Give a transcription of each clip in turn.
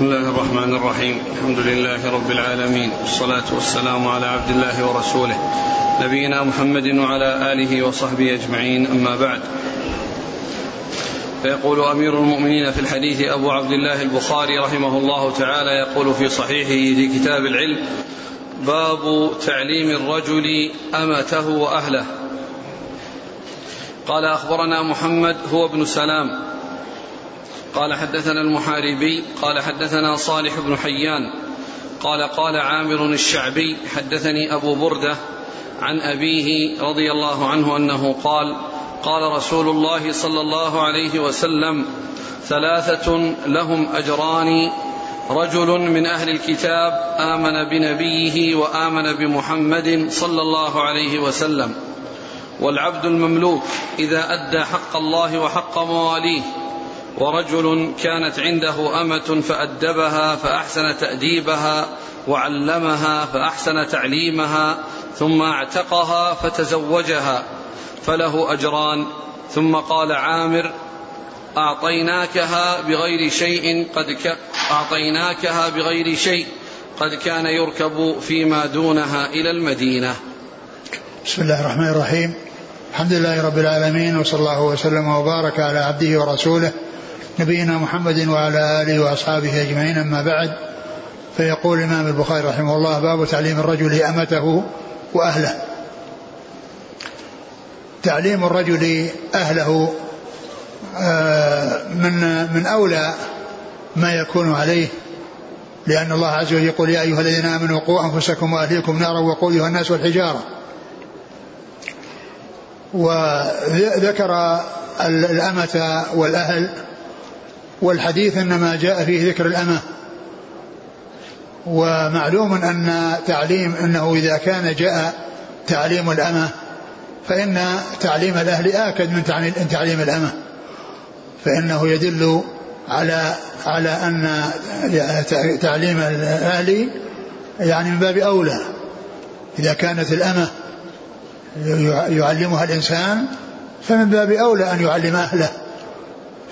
بسم الله الرحمن الرحيم. الحمد لله رب العالمين. والصلاة والسلام على عبد الله ورسوله. نبينا محمد وعلى آله وصحبه أجمعين. أما بعد. فيقول أمير المؤمنين في الحديث أبو عبد الله البخاري رحمه الله تعالى يقول في صحيحه في كتاب العلم باب تعليم الرجل أمته وأهله. قال أخبرنا محمد هو ابن سلام قال حدثنا المحاربي قال حدثنا صالح بن حيان قال قال عامر الشعبي حدثني أبو بردة عن أبيه رضي الله عنه أنه قال قال رسول الله صلى الله عليه وسلم ثلاثة لهم أجران رجل من أهل الكتاب آمن بنبيه وآمن بمحمد صلى الله عليه وسلم والعبد المملوك إذا أدى حق الله وحق مواليه ورجل كانت عنده أمة فأدبها فأحسن تأديبها وعلمها فأحسن تعليمها ثم اعتقها فتزوجها فله أجران. ثم قال عامر أعطيناكها بغير شيء قد ك... أعطيناكها بغير شيء قد كان يركب فيما دونها إلى المدينة. بسم الله الرحمن الرحيم. الحمد لله رب العالمين وصلى الله وسلم وبارك على عبده ورسوله نبينا محمد وعلى آله وأصحابه أجمعين أما بعد فيقول الإمام البخاري رحمه الله باب تعليم الرجل أمته وأهله. تعليم الرجل أهله آه، من من أولى ما يكون عليه لأن الله عز وجل يقول يا أيها الذين آمنوا قوا أنفسكم وأهليكم نارا وقودها الناس والحجارة. وذكر الأمة والأهل والحديث إنما جاء فيه ذكر الأمة. ومعلوم أن تعليم أنه إذا كان جاء تعليم الأمة فإن تعليم الأهل آكد من تعليم الأمة. فإنه يدل على على أن تعليم الأهل يعني من باب أولى. إذا كانت الأمة يعلمها الإنسان فمن باب أولى أن يعلم أهله.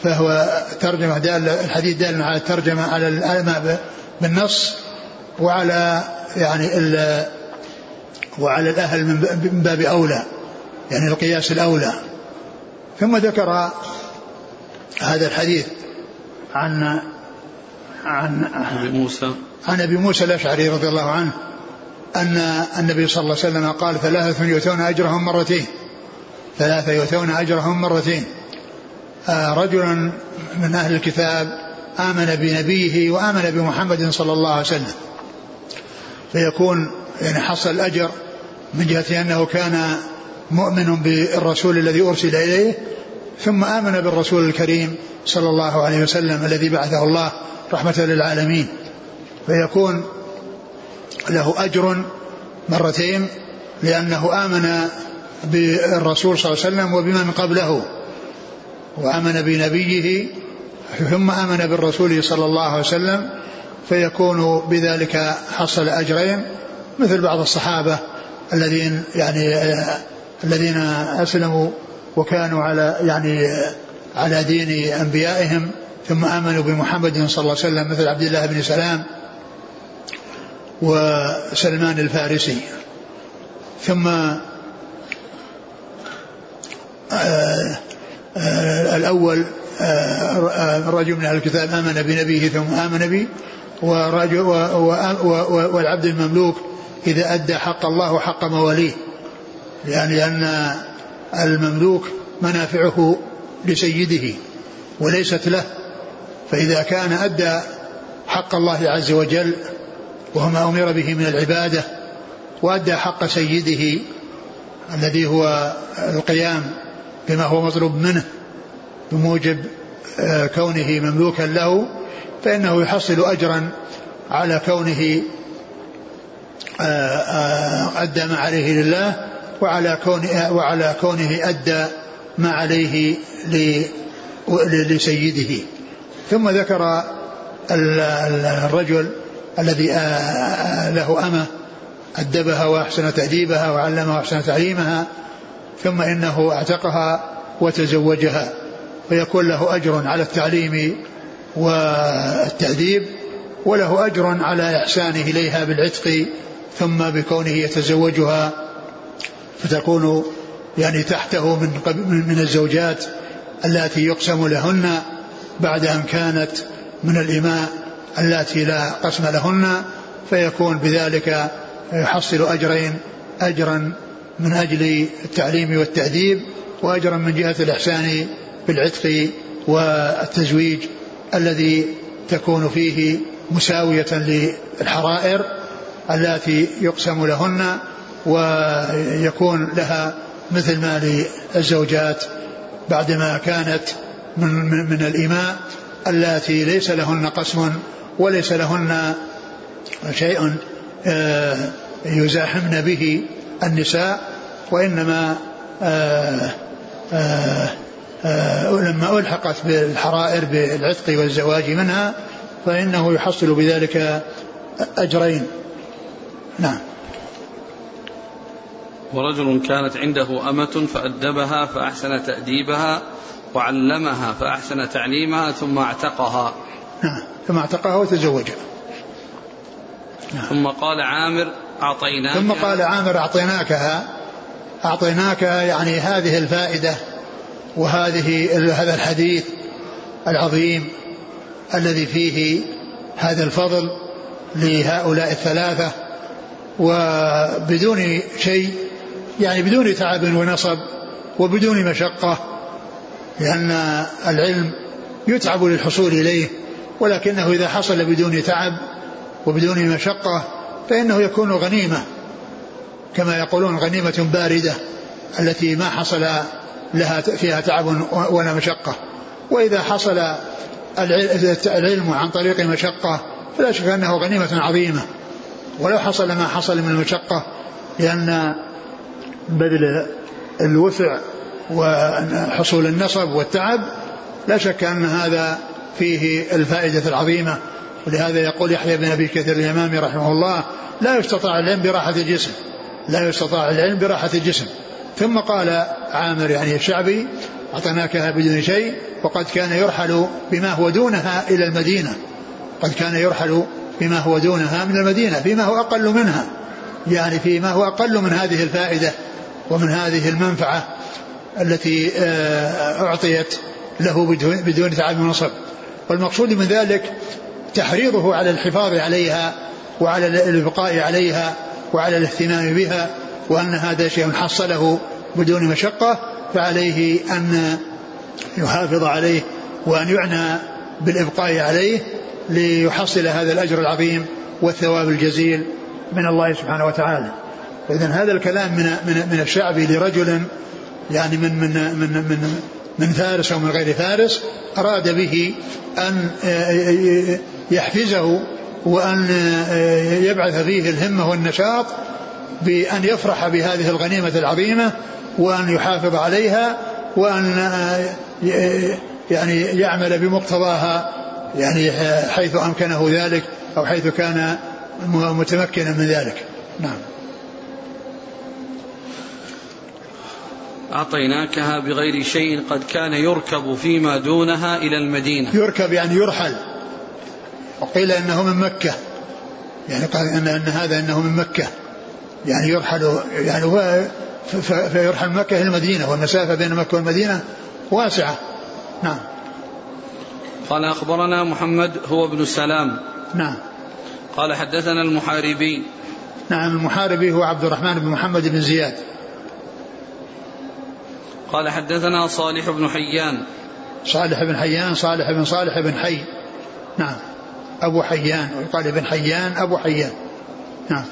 فهو ترجمة دال الحديث دال على الترجمة على الألماء بالنص وعلى يعني ال وعلى الأهل من باب أولى يعني القياس الأولى. ثم ذكر هذا الحديث عن عن أبي موسى. عن أبي موسى الأشعري رضي الله عنه أن النبي صلى الله عليه وسلم قال ثلاثة يؤتون أجرهم مرتين ثلاثة يؤتون أجرهم مرتين. رجل من أهل الكتاب آمن بنبيه وآمن بمحمد صلى الله عليه وسلم. فيكون يعني حصل الأجر من جهة أنه كان مؤمن بالرسول الذي أرسل إليه ثم آمن بالرسول الكريم صلى الله عليه وسلم الذي بعثه الله رحمة للعالمين. فيكون له أجر مرتين لأنه آمن بالرسول صلى الله عليه وسلم وبمن قبله. وآمن بنبيه ثم آمن بالرسول صلى الله عليه وسلم فيكون بذلك حصل أجرين مثل بعض الصحابة الذين يعني الذين أسلموا وكانوا على يعني على دين أنبيائهم ثم آمنوا بمحمد صلى الله عليه وسلم مثل عبد الله بن سلام وسلمان الفارسي. ثم آه الأول آه، رجل من أهل الكتاب آمن بنبيه ثم آمن بي والعبد المملوك إذا أدى حق الله وحق مواليه. يعني لأن المملوك منافعه لسيده وليست له. فإذا كان أدى حق الله عز وجل وهو ما أمر به من العبادة وأدى حق سيده الذي هو القيام بما هو مطلوب منه بموجب آه، كونه مملوكا له فإنه يحصل أجرا على كونه آه، آه، أدى ما عليه لله وعلى كونه وعلى كونه أدى ما عليه لسيده. ثم ذكر الرجل الذي له أمة أدبها وأحسن تأديبها وعلمها وأحسن تعليمها ثم إنه أعتقها وتزوجها فيكون له أجر على التعليم والتأديب وله أجر على إحسانه إليها بالعتق ثم بكونه يتزوجها فتكون يعني تحته من من الزوجات اللاتي يقسم لهن بعد أن كانت من الإماء اللاتي لا قسم لهن فيكون بذلك يحصل أجرين أجرا من أجل التعليم والتأديب وأجرا من جهة الإحسان بالعتق والتزويج الذي تكون فيه مساوية للحرائر اللاتي يقسم لهن ويكون لها مثل ما للزوجات بعدما كانت من, من, من الإماء اللاتي ليس لهن قسم وليس لهن شيء آه، يزاحمن به النساء وإنما آه، آه، لما ألحقت بالحرائر بالعتق والزواج منها فإنه يحصل بذلك أجرين. نعم. ورجل كانت عنده أمة فأدبها فأحسن تأديبها وعلمها فأحسن تعليمها ثم اعتقها. نعم. ثم اعتقها وتزوجها. نعم. ثم قال عامر أعطيناك. ثم قال عامر أعطيناكها أعطيناك يعني هذه الفائدة وهذه هذا الحديث العظيم الذي فيه هذا الفضل لهؤلاء الثلاثة. وبدون شيء يعني بدون تعب ونصب وبدون مشقة لأن العلم يتعب للحصول إليه ولكنه إذا حصل بدون تعب وبدون مشقة فإنه يكون غنيمة كما يقولون غنيمة باردة التي ما حصل لها فيها تعب ولا مشقة. وإذا حصل العلم عن طريق مشقة فلا شك أنه غنيمة عظيمة. ولو حصل ما حصل من المشقة لأن بذل الوسع وحصول النصب والتعب لا شك أن هذا فيه الفائدة العظيمة ولهذا يقول يحيى بن أبي كثير اليمامي رحمه الله لا يستطاع العلم براحة الجسم لا يستطاع العلم براحة الجسم. ثم قال عامر يعني الشعبي أعطيناكها بدون شيء وقد كان يرحل بما هو دونها إلى المدينة. قد كان يرحل بما هو دونها من المدينة فيما هو أقل منها. يعني فيما هو أقل من هذه الفائدة ومن هذه المنفعة التي آه، أعطيت له بدون تعب ونصب. والمقصود من ذلك تحريضه على الحفاظ عليها وعلى الإبقاء عليها وعلى الاهتمام بها وأن هذا شيء حصله بدون مشقة فعليه أن يحافظ عليه وأن يعنى بالإبقاء عليه ليحصل هذا الأجر العظيم والثواب الجزيل من الله سبحانه وتعالى. إذا هذا الكلام من من من الشعب لرجل يعني من من من من من فارس أو من غير فارس أراد به أن يحفزه وأن يبعث فيه الهمة والنشاط بأن يفرح بهذه الغنيمة العظيمة وأن يحافظ عليها وأن يعني يعمل بمقتضاها يعني حيث أمكنه ذلك أو حيث كان متمكنا من ذلك. نعم. أعطيناكها بغير شيء قد كان يركب فيما دونها إلى المدينة. يركب يعني يرحل. وقيل إنه من مكة. يعني قال إن, إن هذا إنه من مكة. يعني يرحل يعني هو فيرحل مكة إلى المدينة والمسافة بين مكة والمدينة واسعة. نعم. قال أخبرنا محمد هو ابن سلام. نعم. قال حدثنا المحاربي. نعم المحاربي هو عبد الرحمن بن محمد بن زياد. قال حدثنا صالح بن حيان. صالح بن حيان صالح بن صالح بن حي. نعم. أبو حيان ويقال ابن حيان أبو حيان. نعم.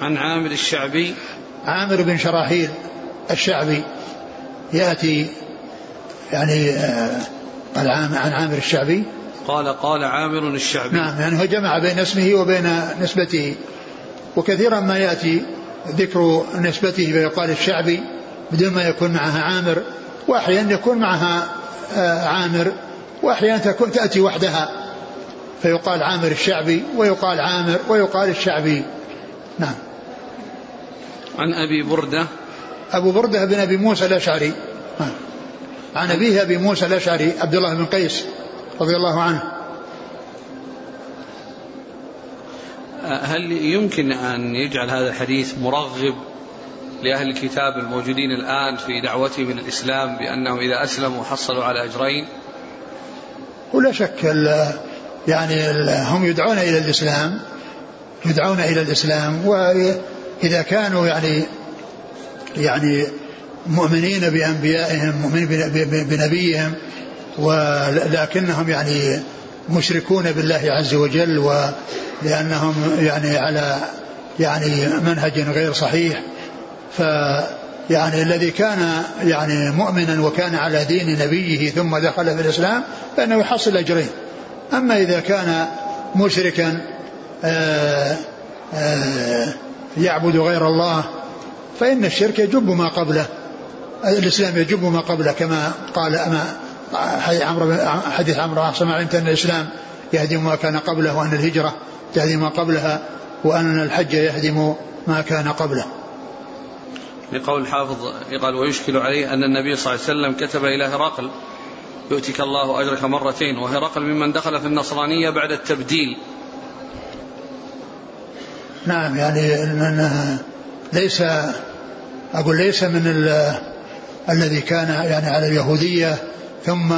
عن عامر الشعبي. عامر بن شراحيل الشعبي يأتي يعني آه، عن عامر الشعبي. قال قال عامر الشعبي. نعم يعني هو جمع بين اسمه وبين نسبته. وكثيرا ما يأتي ذكر نسبته فيقال الشعبي. بدون ما يكون معها عامر وأحيانا يكون معها آه، عامر وأحيانا تكون تأتي وحدها. فيقال عامر الشعبي ويقال عامر ويقال الشعبي. نعم. عن أبي بردة. أبو بردة بن أبي موسى الأشعري. عن أبيه أبي موسى الأشعري عبد الله بن قيس رضي الله عنه. هل يمكن أن يجعل هذا الحديث مرغب لأهل الكتاب الموجودين الآن في دعوتهم الإسلام بأنهم إذا أسلموا حصلوا على أجرين. ولا شك يعني هم يدعون إلى الإسلام يدعون إلى الإسلام وإذا كانوا يعني يعني مؤمنين بأنبيائهم مؤمنين بنبيهم ولكنهم يعني مشركون بالله عز وجل ولأنهم يعني على يعني منهج غير صحيح ف يعني الذي كان يعني مؤمنا وكان على دين نبيه ثم دخل في الإسلام فإنه يحصل أجرين. أما إذا كان مشركا آآ آآ يعبد غير الله فإن الشرك يجب ما قبله الإسلام يجب ما قبله كما قال أما حديث عمرو عاصم علمت أن الإسلام يهدم ما كان قبله وأن الهجرة تهدم ما قبلها وأن الحج يهدم ما كان قبله. لقول الحافظ قال ويشكل عليه أن النبي صلى الله عليه وسلم كتب إلى هرقل. يؤتك الله أجرك مرتين. وهرقل ممن دخل في النصرانية بعد التبديل. نعم يعني ليس أقول ليس من الذي كان يعني على اليهودية ثم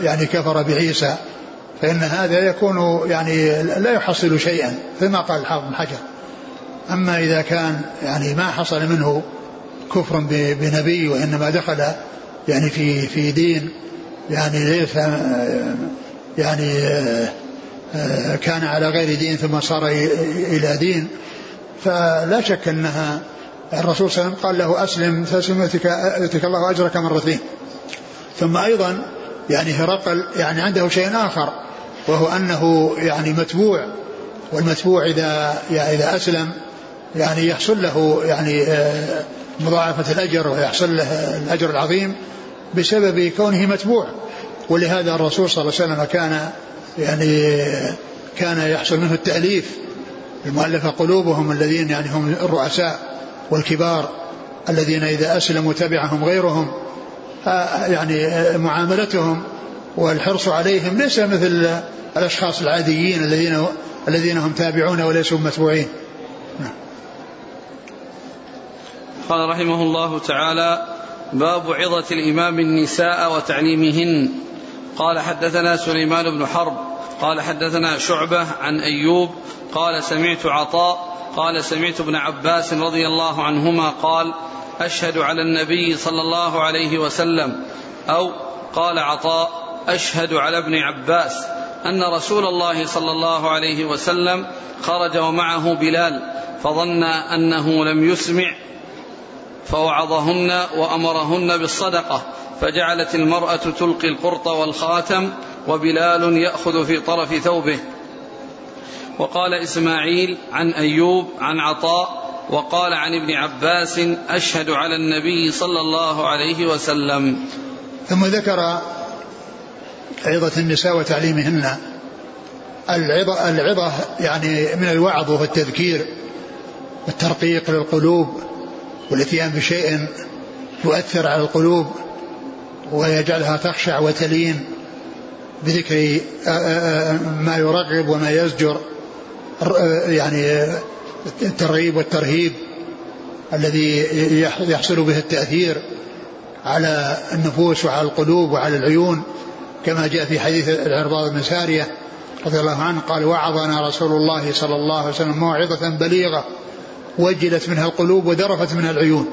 يعني كفر بعيسى. فإن هذا يكون يعني لا يحصل شيئا كما قال الحافظ بن حجر. أما إذا كان يعني ما حصل منه كفر بنبي وإنما دخل يعني في في دين يعني ليس يعني كان على غير دين ثم صار إلى دين. فلا شك أنها الرسول صلى الله عليه وسلم قال له أسلم تسلم يؤتك الله أجرك مرتين. ثم أيضا يعني هرقل يعني عنده شيء آخر وهو أنه يعني متبوع والمتبوع إذا يعني إذا أسلم يعني يحصل له يعني آه، مضاعفة الأجر ويحصل له الأجر العظيم بسبب كونه متبوع. ولهذا الرسول صلى الله عليه وسلم كان يعني كان يحصل منه التأليف. المؤلف قلوبهم الذين يعني هم الرؤساء والكبار الذين إذا أسلموا تبعهم غيرهم آه، يعني معاملتهم والحرص عليهم ليس مثل الأشخاص العاديين الذين الذين هم تابعون وليسوا متبوعين نعم. قال رحمه الله تعالى باب عظة الإمام النساء وتعليمهن. قال حدثنا سليمان بن حرب قال حدثنا شعبة عن أيوب قال سمعت عطاء قال سمعت ابن عباس رضي الله عنهما قال أشهد على النبي صلى الله عليه وسلم أو قال عطاء أشهد على ابن عباس أن رسول الله صلى الله عليه وسلم خرج ومعه بلال فظن أنه لم يسمع فوعظهن وأمرهن بالصدقة فجعلت المرأة تلقي القرط والخاتم وبلال يأخذ في طرف ثوبه. وقال إسماعيل عن أيوب عن عطاء وقال عن ابن عباس أشهد على النبي صلى الله عليه وسلم. ثم ذكر عظة النساء وتعليمهن. العظة, العظة يعني من الوعظ والتذكير والترقيق للقلوب. والاتيان بشيء يؤثر على القلوب ويجعلها تخشع وتلين بذكر ما يرغب وما يزجر يعني الترغيب والترهيب الذي يحصل به التأثير على النفوس وعلى القلوب وعلى العيون كما جاء في حديث العرباض بن سارية رضي الله عنه قال وعظنا رسول الله صلى الله عليه وسلم موعظة بليغة وجلت منها القلوب وذرفت منها العيون.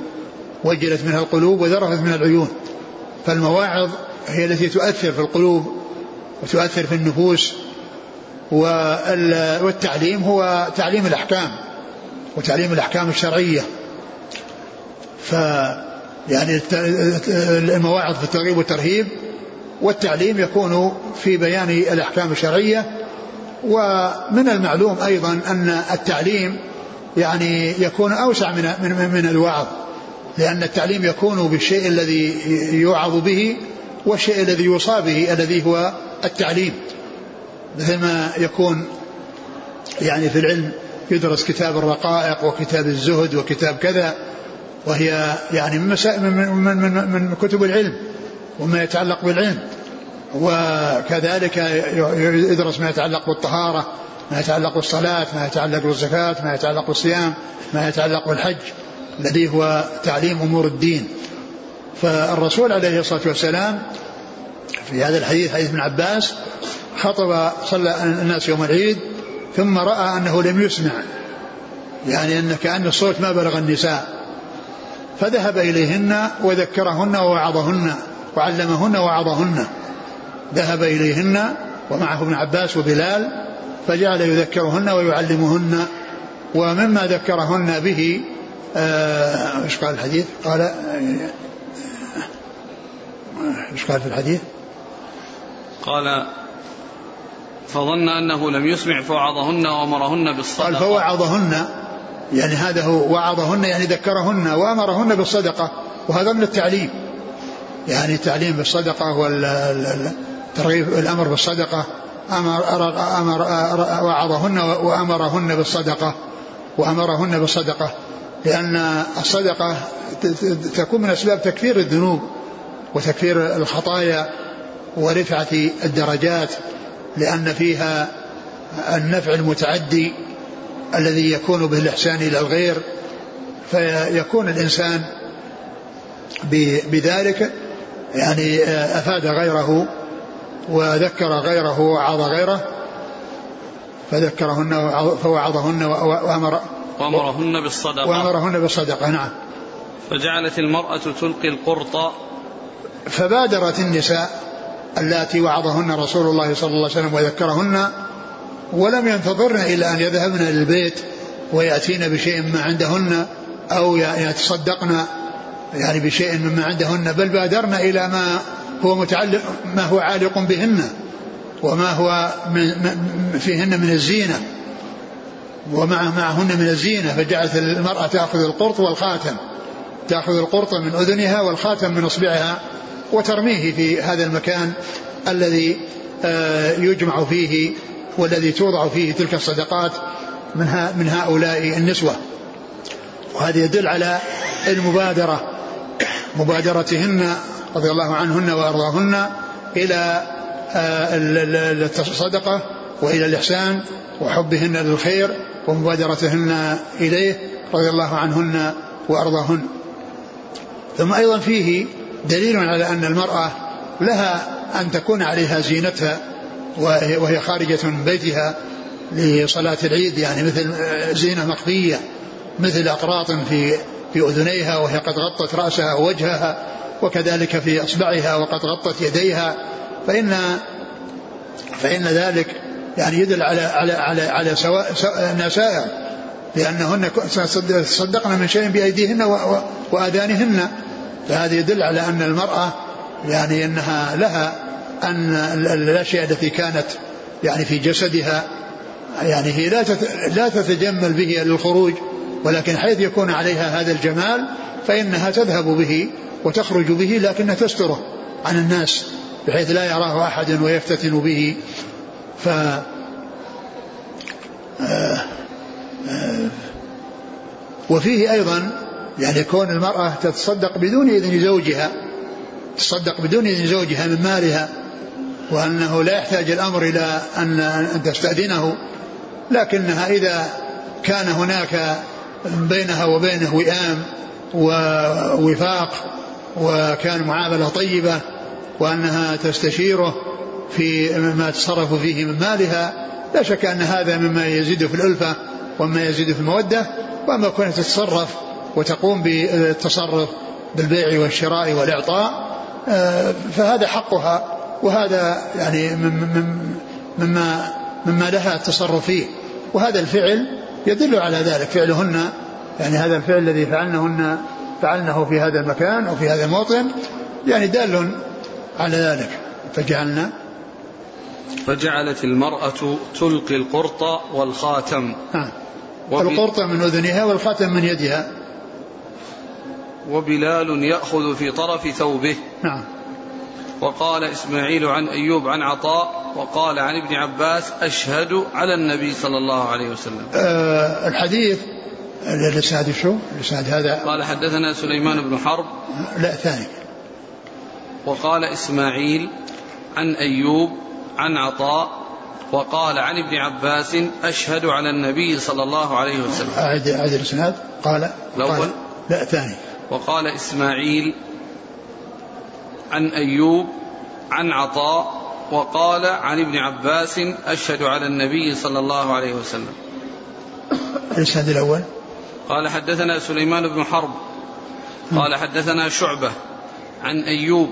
وجلت منها القلوب وذرفت منها العيون. فالمواعظ هي التي تؤثر في القلوب وتؤثر في النفوس والتعليم هو تعليم الأحكام وتعليم الأحكام الشرعية. ف يعني المواعظ في الترغيب والترهيب والتعليم يكون في بيان الأحكام الشرعية. ومن المعلوم أيضا أن التعليم يعني يكون أوسع من من من الوعظ لأن التعليم يكون بالشيء الذي يوعظ به والشيء الذي يوصى به الذي هو التعليم. مثل ما يكون يعني في العلم يدرس كتاب الرقائق وكتاب الزهد وكتاب كذا وهي يعني من, من, من, من, من كتب العلم وما يتعلق بالعلم وكذلك يدرس ما يتعلق بالطهارة ما يتعلق بالصلاة ما يتعلق بالزكاة ما يتعلق بالصيام ما يتعلق بالحج الذي هو تعليم أمور الدين. فالرسول عليه الصلاة والسلام في هذا الحديث حديث ابن عباس خطب صلى الناس يوم العيد ثم رأى أنه لم يسمع يعني أن كأن الصوت ما بلغ النساء. فذهب إليهن وذكرهن ووعظهن وعلمهن ووعظهن. ذهب إليهن ومعه ابن عباس وبلال فجعل يذكرهن ويعلمهن ومما ذكرهن به آه، إيش قال الحديث؟ قال آه، إيش قال في الحديث؟ قال فظن أنه لم يسمع فوعظهن وأمرهن بالصدقة قال فوعظهن يعني هذا هو وعظهن يعني ذكرهن وأمرهن بالصدقة وهذا من التعليم يعني التعليم بالصدقة والترغيب الأمر بالصدقة أمر أمر وعظهن وأمرهن بالصدقة. وأمرهن بالصدقة. لأن الصدقة تكون من أسباب تكفير الذنوب وتكفير الخطايا ورفعة الدرجات لأن فيها النفع المتعدي الذي يكون به الإحسان إلى الغير. فيكون الإنسان بذلك يعني أفاد غيره وذكر غيره ووعظ غيره فذكرهن فوعظهن وأمر وأمرهن بالصدقة. وأمرهن بالصدقة نعم. فجعلت المرأة تلقي القرط. فبادرت النساء اللاتي وعظهن رسول الله صلى الله عليه وسلم وذكرهن ولم ينتظرن إلى أن يذهبن للبيت ويأتين بشيء ما عندهن أو يتصدقن يعني بشيء مما عندهن بل بادرن إلى ما هو متعلق ما هو عالق بهن وما هو من فيهن من الزينة ومع معهن من الزينة فجعلت المرأة تأخذ القرط والخاتم. تأخذ القرط من أذنها والخاتم من إصبعها وترميه في هذا المكان الذي آه، يجمع فيه والذي توضع فيه تلك الصدقات من, من هؤلاء النسوة. وهذا يدل على المبادرة مبادرتهن رضي الله عنهن وأرضاهن إلى آه، الصدقة وإلى الإحسان وحبهن للخير ومبادرتهن إليه رضي الله عنهن وأرضاهن. ثم أيضا فيه دليل على أن المرأة لها أن تكون عليها زينتها وهي خارجة من بيتها لصلاة العيد يعني مثل زينة مخفية مثل أقراط في في أذنيها وهي قد غطت رأسها ووجهها. وكذلك في أصبعها وقد غطت يديها فإن فإن ذلك يعني يدل على على على على سواء نسائر لأنهن تصدقن من شيء بأيديهن وآذانهن. فهذا يدل على أن المرأة يعني أنها لها أن الأشياء التي كانت يعني في جسدها يعني هي لا لا تتجمل به للخروج ولكن حيث يكون عليها هذا الجمال فإنها تذهب به وتخرج به لكنها تستره عن الناس بحيث لا يراه أحد ويفتتن به. ف آه، آه، وفيه أيضا يعني كون المرأة تتصدق بدون إذن زوجها تصدق بدون إذن زوجها من مالها وأنه لا يحتاج الأمر إلى أن تستأذنه لكنها إذا كان هناك بينها وبينه وئام ووفاق وكان معاملة طيبة وأنها تستشيره في ما تصرف فيه من مالها لا شك أن هذا مما يزيد في الألفة وما يزيد في المودة وأما كونها تتصرف وتقوم بالتصرف بالبيع والشراء والإعطاء آه، فهذا حقها وهذا يعني مما مما لها التصرف فيه. وهذا الفعل يدل على ذلك فعلهن يعني هذا الفعل الذي فعلنهن فعلنه في هذا المكان أو في هذا الموطن يعني دال على ذلك. فجعلنا. فجعلت المرأة تلقي القرط والخاتم. نعم القرط من أذنها والخاتم من يدها. وبلال يأخذ في طرف ثوبه. نعم. وقال إسماعيل عن أيوب عن عطاء وقال عن ابن عباس أشهد على النبي صلى الله عليه وسلم. أه الحديث الإسناد شو؟ الإسناد هذا. قال حدثنا سليمان بن حرب. لا ثاني. وقال إسماعيل عن أيوب عن عطاء وقال عن ابن عباس أشهد على النبي صلى الله عليه وسلم. أعد أعد الإسناد. قال الأول؟ لا ثاني. وقال إسماعيل عن أيوب عن عطاء وقال عن ابن عباس أشهد على النبي صلى الله عليه وسلم. الإسناد الأول؟ قال حدثنا سليمان بن حرب قال حدثنا شعبة عن أيوب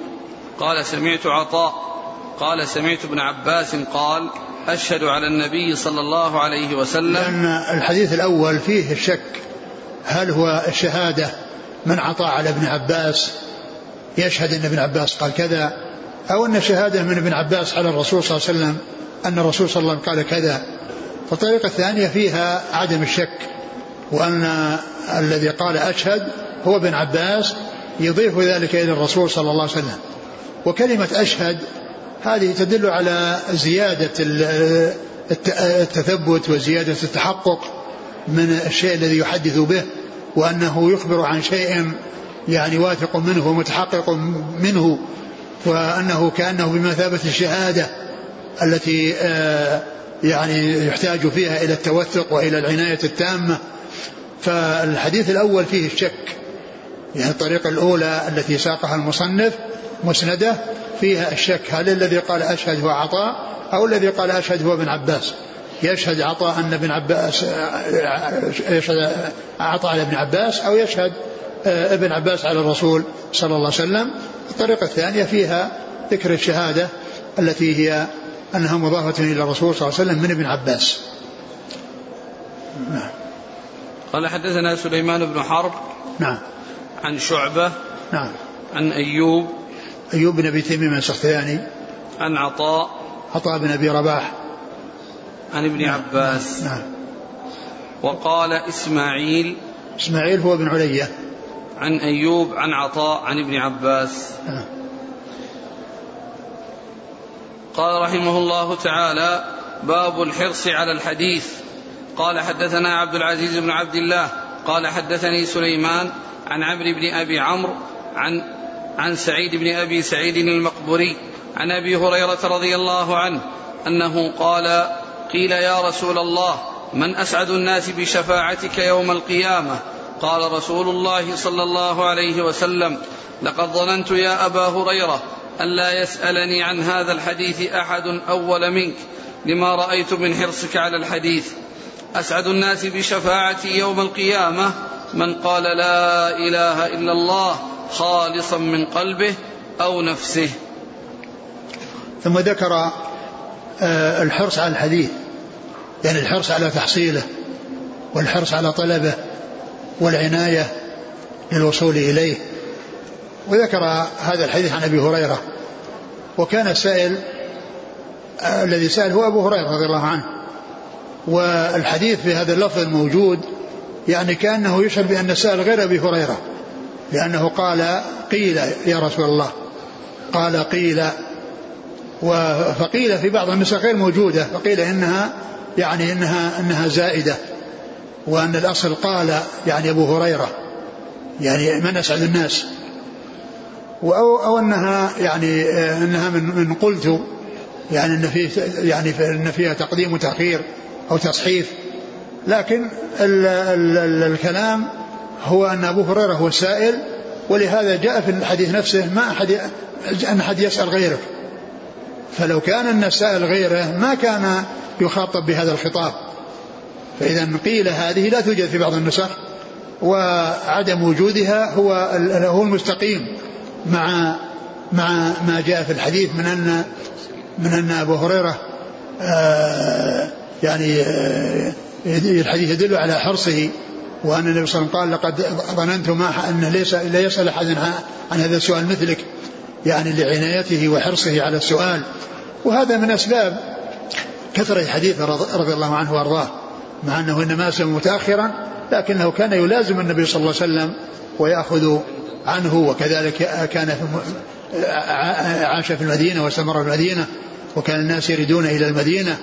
قال سمعت عطاء قال سمعت ابن عباس قال أشهد على النبي صلى الله عليه وسلم. لأن الحديث الأول فيه الشك هل هو الشهادة من عطاء على ابن عباس؟ يشهد أن ابن عباس قال كذا أو أن شهادة من ابن عباس على الرسول صلى الله عليه وسلم أن الرسول صلى الله عليه وسلم قال كذا. فالطريقة الثانية فيها عدم الشك. وأن الذي قال أشهد هو ابن عباس يضيف ذلك إلى الرسول صلى الله عليه وسلم. وكلمة أشهد هذه تدل على زيادة التثبت وزيادة التحقق من الشيء الذي يحدث به وأنه يخبر عن شيء يعني واثق منه ومتحقق منه وأنه كأنه بمثابة الشهادة التي آه، يعني يحتاج فيها إلى التوثق وإلى العناية التامة. فالحديث الأول فيه الشك يعني الطريقة الأولى التي ساقها المصنف مسندة فيها الشك هل الذي قال أشهد هو عطاء أو الذي قال أشهد هو ابن عباس. يشهد عطاء أن ابن عباس يشهد عطاء على ابن عباس أو يشهد آه، ابن عباس على الرسول صلى الله عليه وسلم. الطريقة الثانية فيها ذكر الشهادة التي هي أنها مضافة إلى الرسول صلى الله عليه وسلم من ابن عباس. نعم. قال حدثنا سليمان بن حرب نعم. عن شعبة نعم. عن أيوب أيوب بن أبي تميم السختياني. عن عطاء عطاء بن أبي رباح. عن ابن نعم. عباس. نعم. وقال إسماعيل إسماعيل هو بن علية. عن أيوب عن عطاء عن ابن عباس. نعم. قال رحمه الله تعالى باب الحرص على الحديث. قال حدثنا عبد العزيز بن عبد الله قال حدثني سليمان عن عمرو بن أبي عمرو عن عن سعيد بن أبي سعيد المقبري عن أبي هريرة رضي الله عنه أنه قال قيل يا رسول الله من أسعد الناس بشفاعتك يوم القيامة قال رسول الله صلى الله عليه وسلم لقد ظننت يا أبا هريرة الا يسألني عن هذا الحديث أحد أول منك لما رأيت من حرصك على الحديث أسعد الناس بشفاعتي يوم القيامة. من قال لا إله إلا الله خالصا من قلبه أو نفسه. ثم ذكر آه، الحرص على الحديث. يعني الحرص على تحصيله والحرص على طلبه والعناية للوصول إليه. وذكر هذا الحديث عن أبي هريرة. وكان السائل آه، الذي سأل هو أبو هريرة رضي الله عنه. والحديث في هذا اللفظ الموجود يعني كأنه يشعر بأن السائل غير أبي هريرة لأنه قال قيل يا رسول الله قال قيل فقيل في بعض النسخ غير موجودة فقيل إنها يعني إنها إنها زائدة وأن الأصل قال يعني أبو هريرة يعني من أسعد الناس أو, أو أنها يعني أنها من, من قلت يعني أن فيه يعني أن فيها تقديم وتأخير أو تصحيف. لكن ال ال ال الكلام هو أن أبو هريرة هو السائل ولهذا جاء في الحديث نفسه ما أحد أن أحد يسأل غيرك. فلو كان أن السائل غيره ما كان يخاطب بهذا الخطاب. فإذا قيل هذه لا توجد في بعض النسخ وعدم وجودها هو هو المستقيم مع مع ما جاء في الحديث من أن من أن أبو هريرة آه يعني آه الحديث يدل على حرصه وأن النبي صلى الله عليه وسلم قال لقد ظننت ما أنه ليس لا يسأل أحد عن هذا السؤال مثلك. يعني لعنايته وحرصه على السؤال. وهذا من أسباب كثرة حديث رضي الله عنه وأرضاه. مع أنه إنما أسلم متأخرا لكنه كان يلازم النبي صلى الله عليه وسلم ويأخذ عنه وكذلك كان عاش في المدينة واستمر في المدينة وكان الناس يريدون إلى المدينة.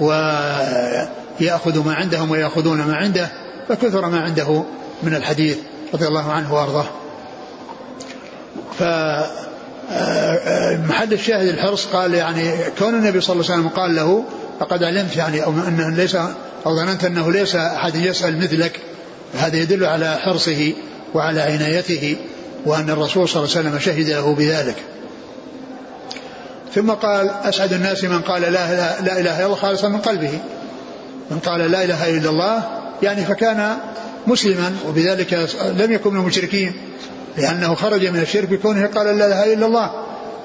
ويأخذ ما عندهم ويأخذون ما عنده فكثر ما عنده من الحديث رضي الله عنه وأرضاه. ف محل الشاهد الحرص قال يعني كون النبي صلى الله عليه وسلم قال له فقد علمت يعني أو أنه ليس أو ظننت أنه ليس أحد يسأل مثلك هذا يدل على حرصه وعلى عنايته وأن الرسول صلى الله عليه وسلم شهد له بذلك. ثم قال أسعد الناس من قال لا, لا, لا إله إلا الله خالصا من قلبه. من قال لا إله إلا الله يعني فكان مسلما وبذلك لم يكن من المشركين لأنه خرج من الشرك بكونه قال لا إله إلا الله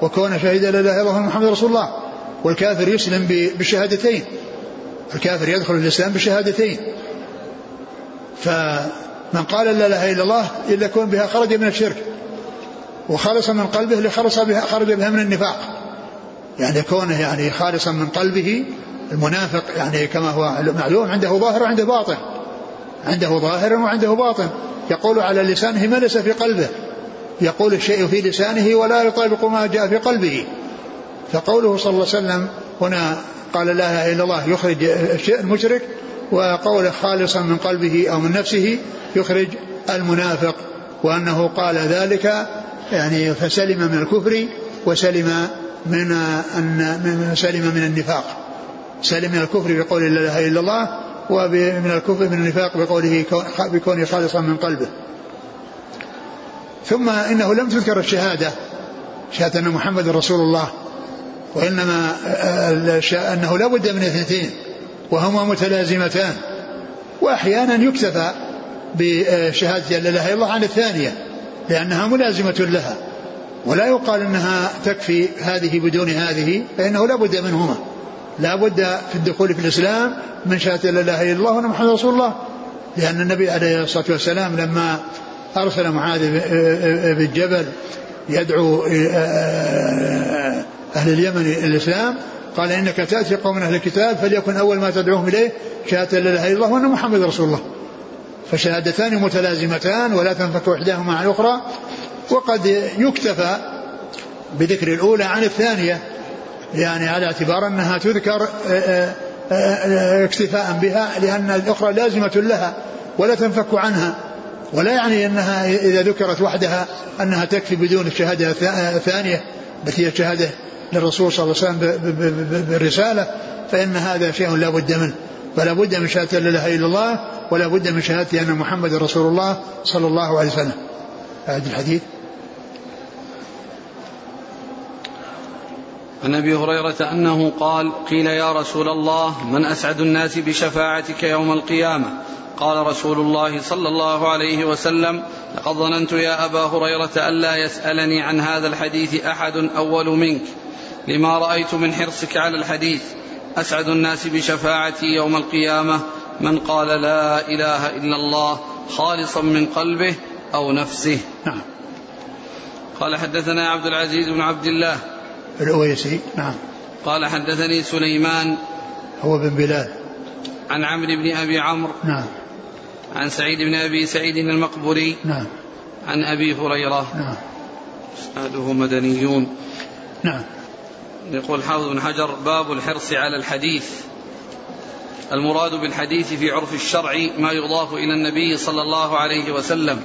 وكون شهد لا إله إلا الله محمد رسول الله والكافر يسلم بالشهادتين. الكافر يدخل الإسلام بالشهادتين. فمن قال لا إله إلا الله إلا يكون بها خرج من الشرك وخلص من قلبه لخلص بها خرج بها من النفاق. يعني كونه يعني خالصا من قلبه المنافق يعني كما هو معلوم عنده ظاهر وعنده باطن. عنده ظاهر وعنده باطن. يقول على لسانه ما ليس في قلبه. يقول الشيء في لسانه ولا يطابق ما جاء في قلبه. فقوله صلى الله عليه وسلم هنا قال لا إله إلا الله يخرج المشرك وقول خالصا من قلبه أو من نفسه يخرج المنافق. وأنه قال ذلك يعني فسلم من الكفر وسلم من أن سلم من النفاق. سلم من الكفر بقول لا إله إلا الله ومن الكفر من النفاق بقوله بكونه خالصا من قلبه. ثم إنه لم تذكر الشهادة. شهادة أن محمد رسول الله. وإنما أنه لا بد من اثنتين وهما متلازمتان. وأحيانا يكتفى بشهادة لا إله إلا الله عن الثانية لأنها ملازمة لها. ولا يقال انها تكفي هذه بدون هذه فإنه لا بد منهما. لا بد في الدخول في الإسلام من شهادة لا إله إلا الله وأن محمد رسول الله. لأن النبي عليه الصلاة والسلام لما أرسل معاذ بن جبل يدعو أهل اليمن الإسلام قال إنك تأتي قوم أهل الكتاب فليكن أول ما تدعوهم إليه شهادة لا إله إلا الله وأن محمد رسول الله. فشهادتان متلازمتان ولا تنفك إحداهما عن الأخرى. وقد يكتفى بذكر الأولى عن الثانية يعني على اعتبار أنها تذكر آه، آه، آه، اكتفاء بها لأن الأخرى لازمة لها ولا تنفك عنها ولا يعني أنها إذا ذكرت وحدها أنها تكفي بدون الشهادة الثانية التي هي الشهادة للرسول صلى الله عليه وسلم بالرسالة فإن هذا شيء لا بد منه. فلا بد من شهادة لا إله إلا الله ولا بد من شهادة أن محمد رسول الله صلى الله عليه وسلم. هذا الحديث. عن أبي هريرة أنه قال قيل يا رسول الله من أسعد الناس بشفاعتك يوم القيامة؟ قال رسول الله صلى الله عليه وسلم لقد ظننت يا أبا هريرة الا يسألني عن هذا الحديث أحد أول منك لما رأيت من حرصك على الحديث أسعد الناس بشفاعتي يوم القيامة من قال لا إله إلا الله خالصا من قلبه أو نفسه. نعم. قال حدثنا عبد العزيز بن عبد الله الأويسي نعم. قال حدثني سليمان هو بن بلال. عن عمرو بن أبي عمرو نعم. عن سعيد بن أبي سعيد المقبري نعم. عن أبي هريرة. نعم. إسناده مدنيون. نعم. يقول حافظ بن حجر باب الحرص على الحديث. المراد بالحديث في عرف الشرع ما يضاف إلى النبي صلى الله عليه وسلم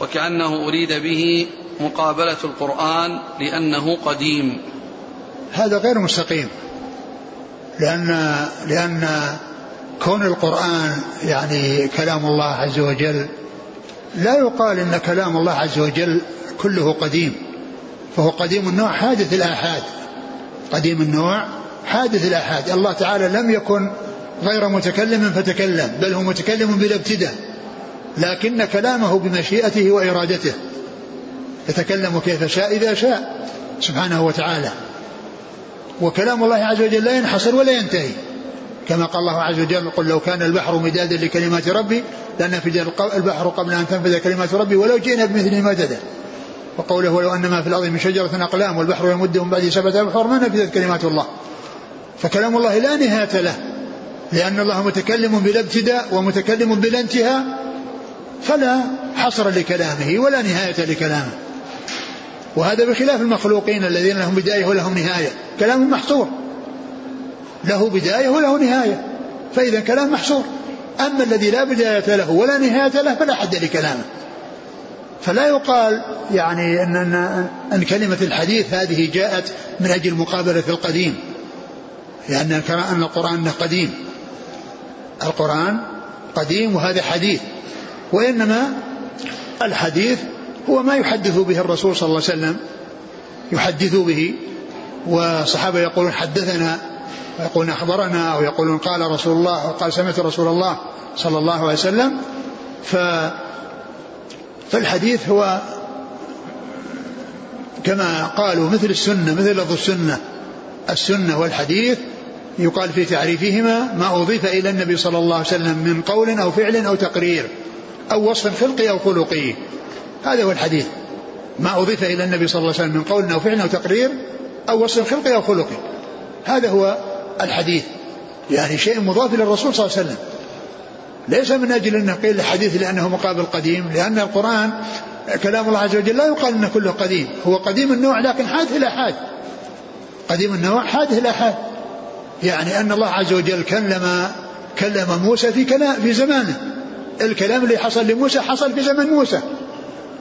وكأنه أريد به مقابلة القرآن لأنه قديم. هذا غير مستقيم. لأن لأن كون القرآن يعني كلام الله عز وجل لا يقال إن كلام الله عز وجل كله قديم. فهو قديم النوع حادث الآحاد. قديم النوع حادث الآحاد. الله تعالى لم يكن غير متكلم فتكلم بل هو متكلم بلا ابتداء. لكن كلامه بمشيئته وإرادته. يتكلم كيف شاء إذا شاء سبحانه وتعالى. وكلام الله عز وجل لا ينحصر ولا ينتهي. كما قال الله عز وجل قل لو كان البحر مدادا لكلمات ربي لنفد البحر قبل أن تنفذ كلمات ربي ولو جئنا بمثل مددا. وقوله ولو أن ما في الأرض من شجرة أقلام والبحر يمده من بعد سبعة أبحر ما نفذت كلمات الله. فكلام الله لا نهاية له لأن الله متكلم بلا ابتداء ومتكلم بلا انتهاء فلا حصر لكلامه ولا نهاية لكلامه. وهذا بخلاف المخلوقين الذين لهم بداية ولهم نهاية. كلام محصور. له بداية وله نهاية. فإذا كلام محصور. أما الذي لا بداية له ولا نهاية له فلا حد لكلامه. فلا يقال يعني أن, أن, أن كلمة الحديث هذه جاءت من أجل مقابلة القديم. لأن أن القرآن قديم. القرآن قديم وهذا حديث. وإنما الحديث هو ما يحدث به الرسول صلى الله عليه وسلم يحدث به والصحابة يقولون حدثنا ويقولون أخبرنا أو يقولون قال رسول الله أو قال سمعت رسول الله صلى الله عليه وسلم. ف فالحديث هو كما قالوا مثل السنة مثل لفظ السنة. السنة والحديث يقال في تعريفهما ما أضيف إلى النبي صلى الله عليه وسلم من قول أو فعل أو تقرير أو وصف خلقي أو خلقي هذا هو الحديث. ما أضيف إلى النبي صلى الله عليه وسلم من قول أو فعل أو تقرير أو وصف خلقي أو خلقي هذا هو الحديث. يعني شيء مضاف إلى الرسول صلى الله عليه وسلم. ليس من أجل أنه قيل الحديث لأنه مقابل قديم لأن القرآن كلام الله عز وجل لا يقال أنه كله قديم. هو قديم النوع لكن حادث إلى حاد. قديم النوع حادث إلى حاد. يعني أن الله عز وجل كلم كلم موسى في كلام في زمانه. الكلام اللي حصل لموسى حصل في زمن موسى.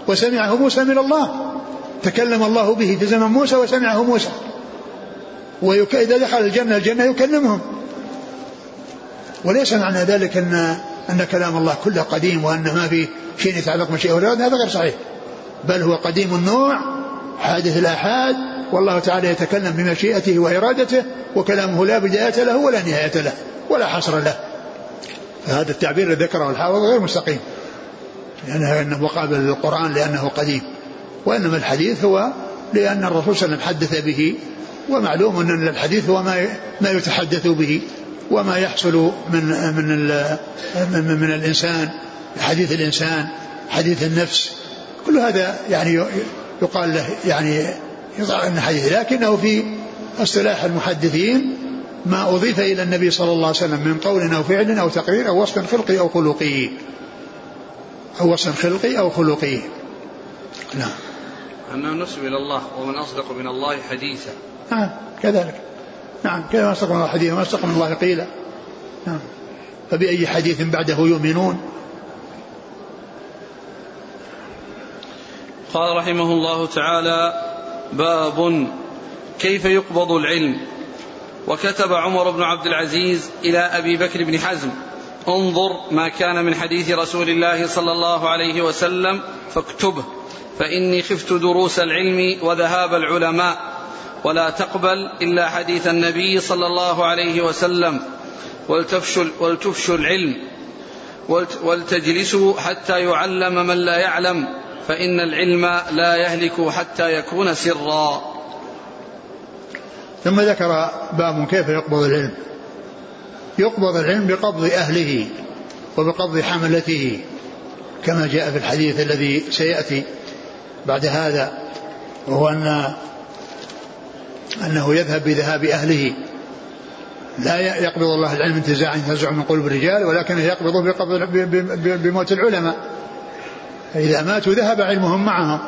وسمعه موسى من الله. تكلم الله به في زمن موسى وسمعه موسى. وإذا دخل الجنة الجنة يكلمهم. وليس معنى ذلك أن أن كلام الله كله قديم وأن ما في شيء يتعلق بشيء. هذا غير صحيح. بل هو قديم النوع حادث الآحاد. والله تعالى يتكلم بمشيئته وإرادته وكلامه لا بداية له ولا نهاية له ولا حصر له. فهذا التعبير الذي ذكره الحافظ غير مستقيم. لأنه أنه مقابل للقرآن لأنه قديم. وإنما الحديث هو لأن الرسول صلى الله عليه وسلم حدث به ومعلوم أن الحديث هو ما ما يتحدث به وما يحصل من من من, من الإنسان حديث الإنسان حديث النفس. كل هذا يعني يقال له يعني يضع أن حديث لكنه في اصطلاح المحدثين ما أضيف إلى النبي صلى الله عليه وسلم من قول أو فعل أو تقرير أو وصف خلقي أو خلقي. أو وصف خلقي أو خلقي؟ نعم. أنه نسب إلى الله ومن أصدق من الله حديثا. نعم كذلك. نعم كذا ما أصدق من الله حديثا ما أصدق من الله قيلا. نعم. فبأي حديث بعده يؤمنون؟ قال رحمه الله تعالى باب كيف يقبض العلم. وكتب عمر بن عبد العزيز إلى أبي بكر بن حزم. انظر ما كان من حديث رسول الله صلى الله عليه وسلم فاكتبه فإني خفت دروس العلم وذهاب العلماء. ولا تقبل إلا حديث النبي صلى الله عليه وسلم. ولتفشوا ولتفشوا العلم. ولتجلسوا حتى يعلم من لا يعلم فإن العلم لا يهلك حتى يكون سرا. ثم ذكر باب كيف يقبض العلم. يقبض العلم بقبض أهله وبقبض حملته كما جاء في الحديث الذي سيأتي بعد هذا وهو أن أنه يذهب بذهاب أهله. لا يقبض الله العلم انتزاعا ينتزع من قلوب الرجال ولكنه يقبضه بموت العلماء. فإذا ماتوا ذهب علمهم معهم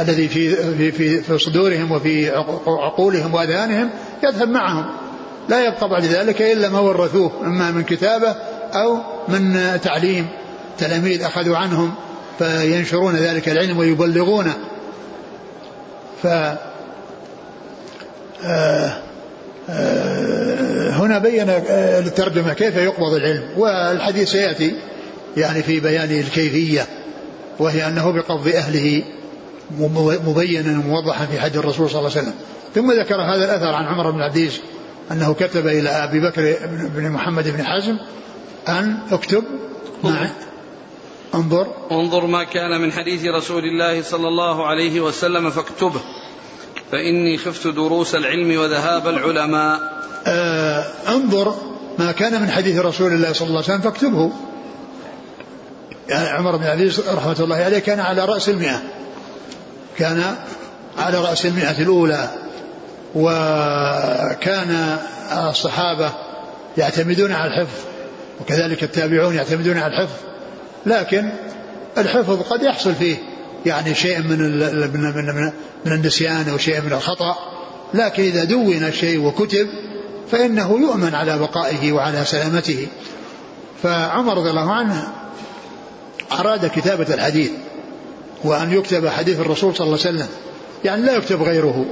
الذي في في, في صدورهم وفي عقولهم وأذهانهم يذهب معهم. لا يبقى بعد ذلك إلا ما ورثوه أما من كتابة أو من تعليم تلاميذ أخذوا عنهم فينشرون ذلك العلم ويبلغونه. ف آه، آه، هنا بين الترجمة كيف يقبض العلم والحديث سيأتي يعني في بيان الكيفية وهي أنه بقبض أهله مبينا وموضحا في حج الرسول صلى الله عليه وسلم. ثم ذكر هذا الأثر عن عمر بن العزيز أنه كتب إلى أبي بكر بن محمد بن حزم أن اكتب مع انظر. انظر. ما كان من حديث رسول الله صلى الله عليه وسلم فاكتبه. فإني خفت دروس العلم وذهاب العلماء. آه انظر ما كان من حديث رسول الله صلى الله عليه وسلم فاكتبه. يعني عمر بن العزيز رحمة الله عليه كان على رأس المئة. كان على رأس المئة الأولى. وكان الصحابة يعتمدون على الحفظ وكذلك التابعون يعتمدون على الحفظ. لكن الحفظ قد يحصل فيه يعني شيء من من من, من النسيان أو شيء من الخطأ. لكن إذا دون الشيء وكتب فإنه يؤمن على بقائه وعلى سلامته. فعمر رضي الله عنه أراد كتابة الحديث وأن يكتب حديث الرسول صلى الله عليه وسلم. يعني لا يكتب غيره.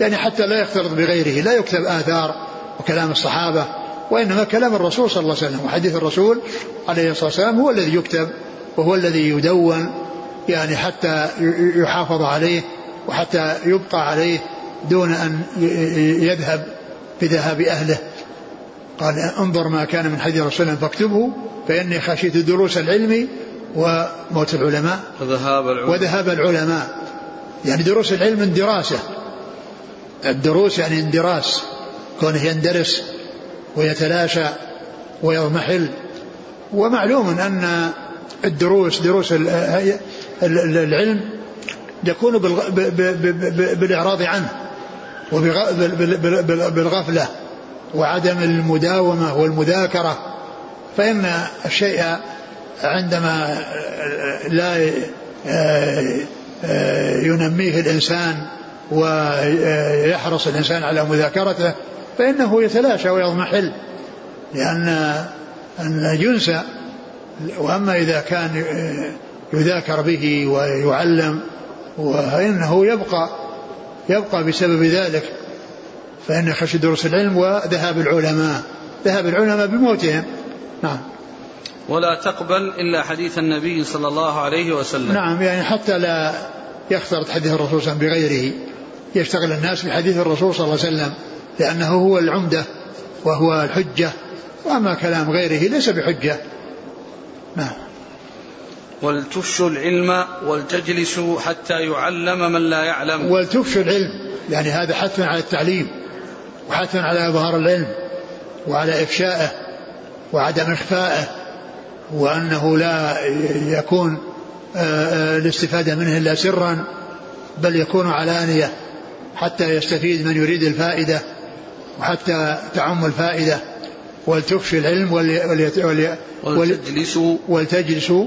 يعني حتى لا يختلط بغيره لا يكتب آثار وكلام الصحابة وإنما كلام الرسول صلى الله عليه وسلم وحديث الرسول عليه الصلاة والسلام هو الذي يكتب وهو الذي يدون يعني حتى يحافظ عليه وحتى يبقى عليه دون أن يذهب بذهاب أهله. قال انظر ما كان من حديث رسول الله فاكتبه فإني خشيت دروس العلم وموت العلماء. وذهاب العلماء. وذهاب العلماء. يعني دروس العلم دراسة. الدروس يعني اندراس كونه يندرس ويتلاشى ويضمحل. ومعلوم أن الدروس دروس العلم يكون بالإعراض عنه وبالغفلة وعدم المداومة والمذاكرة. فإن الشيء عندما لا ينميه الإنسان ويحرص الإنسان على مذاكرته فإنه يتلاشى ويضمحل لأن أن ينسى وأما إذا كان يذاكر به ويعلم فإنه يبقى يبقى بسبب ذلك فإن خشي دروس العلم وذهاب العلماء ذهاب العلماء بموتهم. نعم. ولا تقبل إلا حديث النبي صلى الله عليه وسلم. نعم يعني حتى لا يختلط حديث الرسول صلى الله عليه وسلم بغيره. يشتغل الناس بحديث الرسول صلى الله عليه وسلم لأنه هو العمدة وهو الحجة وأما كلام غيره ليس بحجة. نعم ولتفشوا العلم ولتجلسوا حتى يعلم من لا يعلم. ولتفشوا العلم يعني هذا حث على التعليم وحث على إظهار العلم وعلى إفشائه وعدم إخفائه وأنه لا يكون آه، آه، الاستفادة منه إلا سرا بل يكون علانية. حتى يستفيد من يريد الفائدة وحتى تعم الفائدة ولتفشي العلم ولتجلسوا ولتجلسوا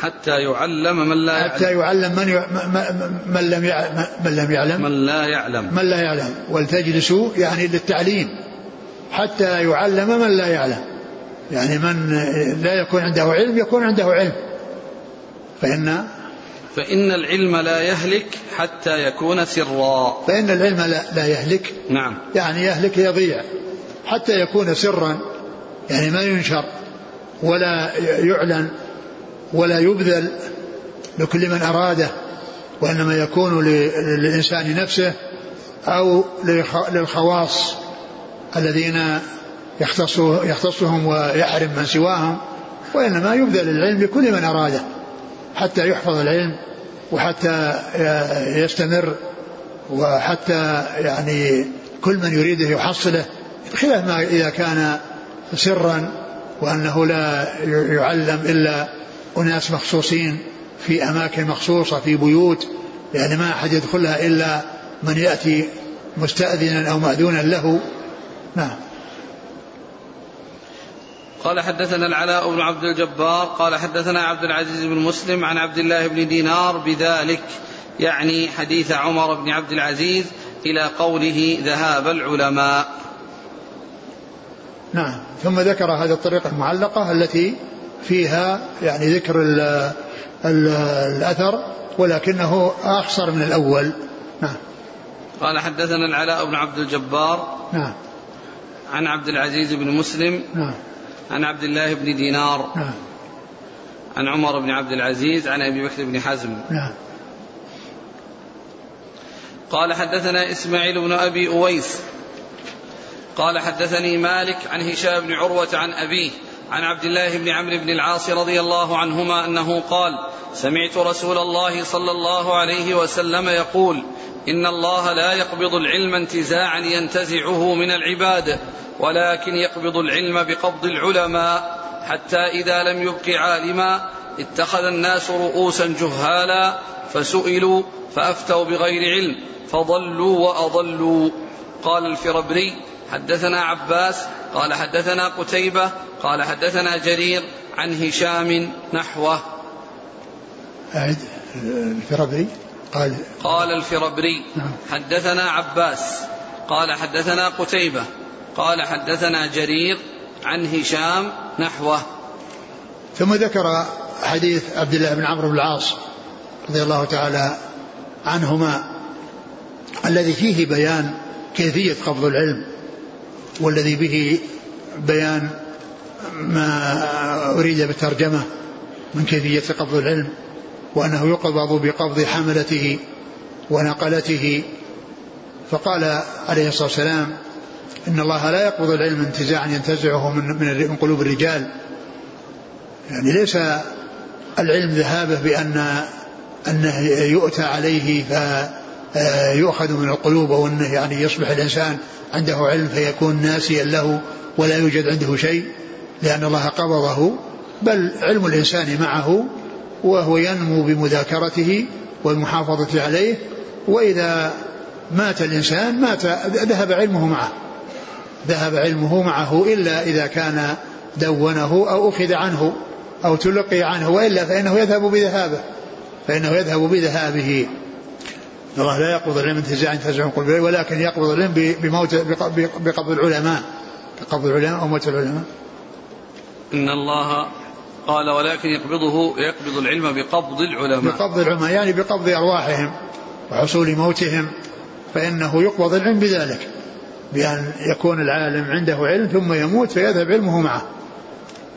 حتى يعلم من لا يعلم. حتى يعلم من, ي... من لم يعلم من لم يعلم. من لا يعلم. من لا يعلم. ولتجلسوا يعني للتعليم حتى يعلم من لا يعلم. يعني من لا يكون عنده علم يكون عنده علم. فإن فإن العلم لا يهلك حتى يكون سرا. فإن العلم لا, لا يهلك. نعم. يعني يهلك يضيع. حتى يكون سرا يعني ما ينشر ولا يعلن ولا يبذل لكل من أراده وإنما يكون للإنسان نفسه أو للخواص الذين يختص يختصهم ويحرم من سواهم وإنما يبذل العلم لكل من أراده. حتى يحفظ العلم وحتى يستمر وحتى يعني كل من يريده يحصله بخلاف ما إذا كان سرا وأنه لا يعلم إلا أناس مخصوصين في أماكن مخصوصة في بيوت يعني ما أحد يدخلها إلا من يأتي مستأذنا أو مأذونا له. نعم. قال حدثنا العلاء بن عبد الجبار قال حدثنا عبد العزيز بن مسلم عن عبد الله بن دينار بذلك يعني حديث عمر بن عبد العزيز إلى قوله ذهاب العلماء. نعم ثم ذكر هذه الطريقة المعلقة التي فيها يعني ذكر ال ال الأثر ولكنه أخصر من الأول. نعم. قال حدثنا العلاء بن عبد الجبار نعم. عن عبد العزيز بن مسلم نعم. عن عبد الله بن دينار نعم. عن عمر بن عبد العزيز عن أبي بكر بن حزم. نعم. قال حدثنا إسماعيل بن أبي أويس. قال حدثني مالك عن هشام بن عروة عن أبيه عن عبد الله بن عمرو بن العاص رضي الله عنهما أنه قال سمعت رسول الله صلى الله عليه وسلم يقول إن الله لا يقبض العلم انتزاعا ينتزعه من العباد. ولكن يقبض العلم بقبض العلماء حتى إذا لم يبق عالما اتخذ الناس رؤوسا جهالا فسئلوا فأفتوا بغير علم فضلوا وأضلوا قال الفربري حدثنا عباس قال حدثنا قتيبة قال حدثنا جرير عن هشام نحوه أعد الفربري قال قال الفربري نعم. حدثنا عباس قال حدثنا قتيبة قال حدثنا جرير عن هشام نحوه. ثم ذكر حديث عبد الله بن عمرو بن العاص رضي الله تعالى عنهما الذي فيه بيان كيفية قبض العلم والذي به بيان ما أريد بالترجمة من كيفية قبض العلم وأنه يقبض بقبض حملته ونقلته. فقال عليه الصلاة والسلام إن الله لا يقبض العلم انتزاعا ينتزعه من, من قلوب الرجال. يعني ليس العلم ذهابه بأن أنه يؤتى عليه فيؤخذ من القلوب أو أنه يعني يصبح الإنسان عنده علم فيكون ناسيا له ولا يوجد عنده شيء لأن الله قبضه. بل علم الإنسان معه وهو ينمو بمذاكرته والمحافظة عليه. وإذا مات الإنسان مات ذهب علمه معه. ذهب علمه معه إلا إذا كان دونه أو أخذ عنه أو تلقي عنه وإلا فإنه يذهب بذهابه فإنه يذهب بذهابه. الله لا يقبض العلم انتزاعا ينتزع من ولكن يقبض العلم بموت بقبض العلماء بقبض العلماء أو موت العلماء. إن الله قال ولكن يقبضه يقبض العلم بقبض العلماء. بقبض العلماء يعني بقبض أرواحهم وحصول موتهم فإنه يقبض العلم بذلك. بأن يكون العالم عنده علم ثم يموت فيذهب علمه معه.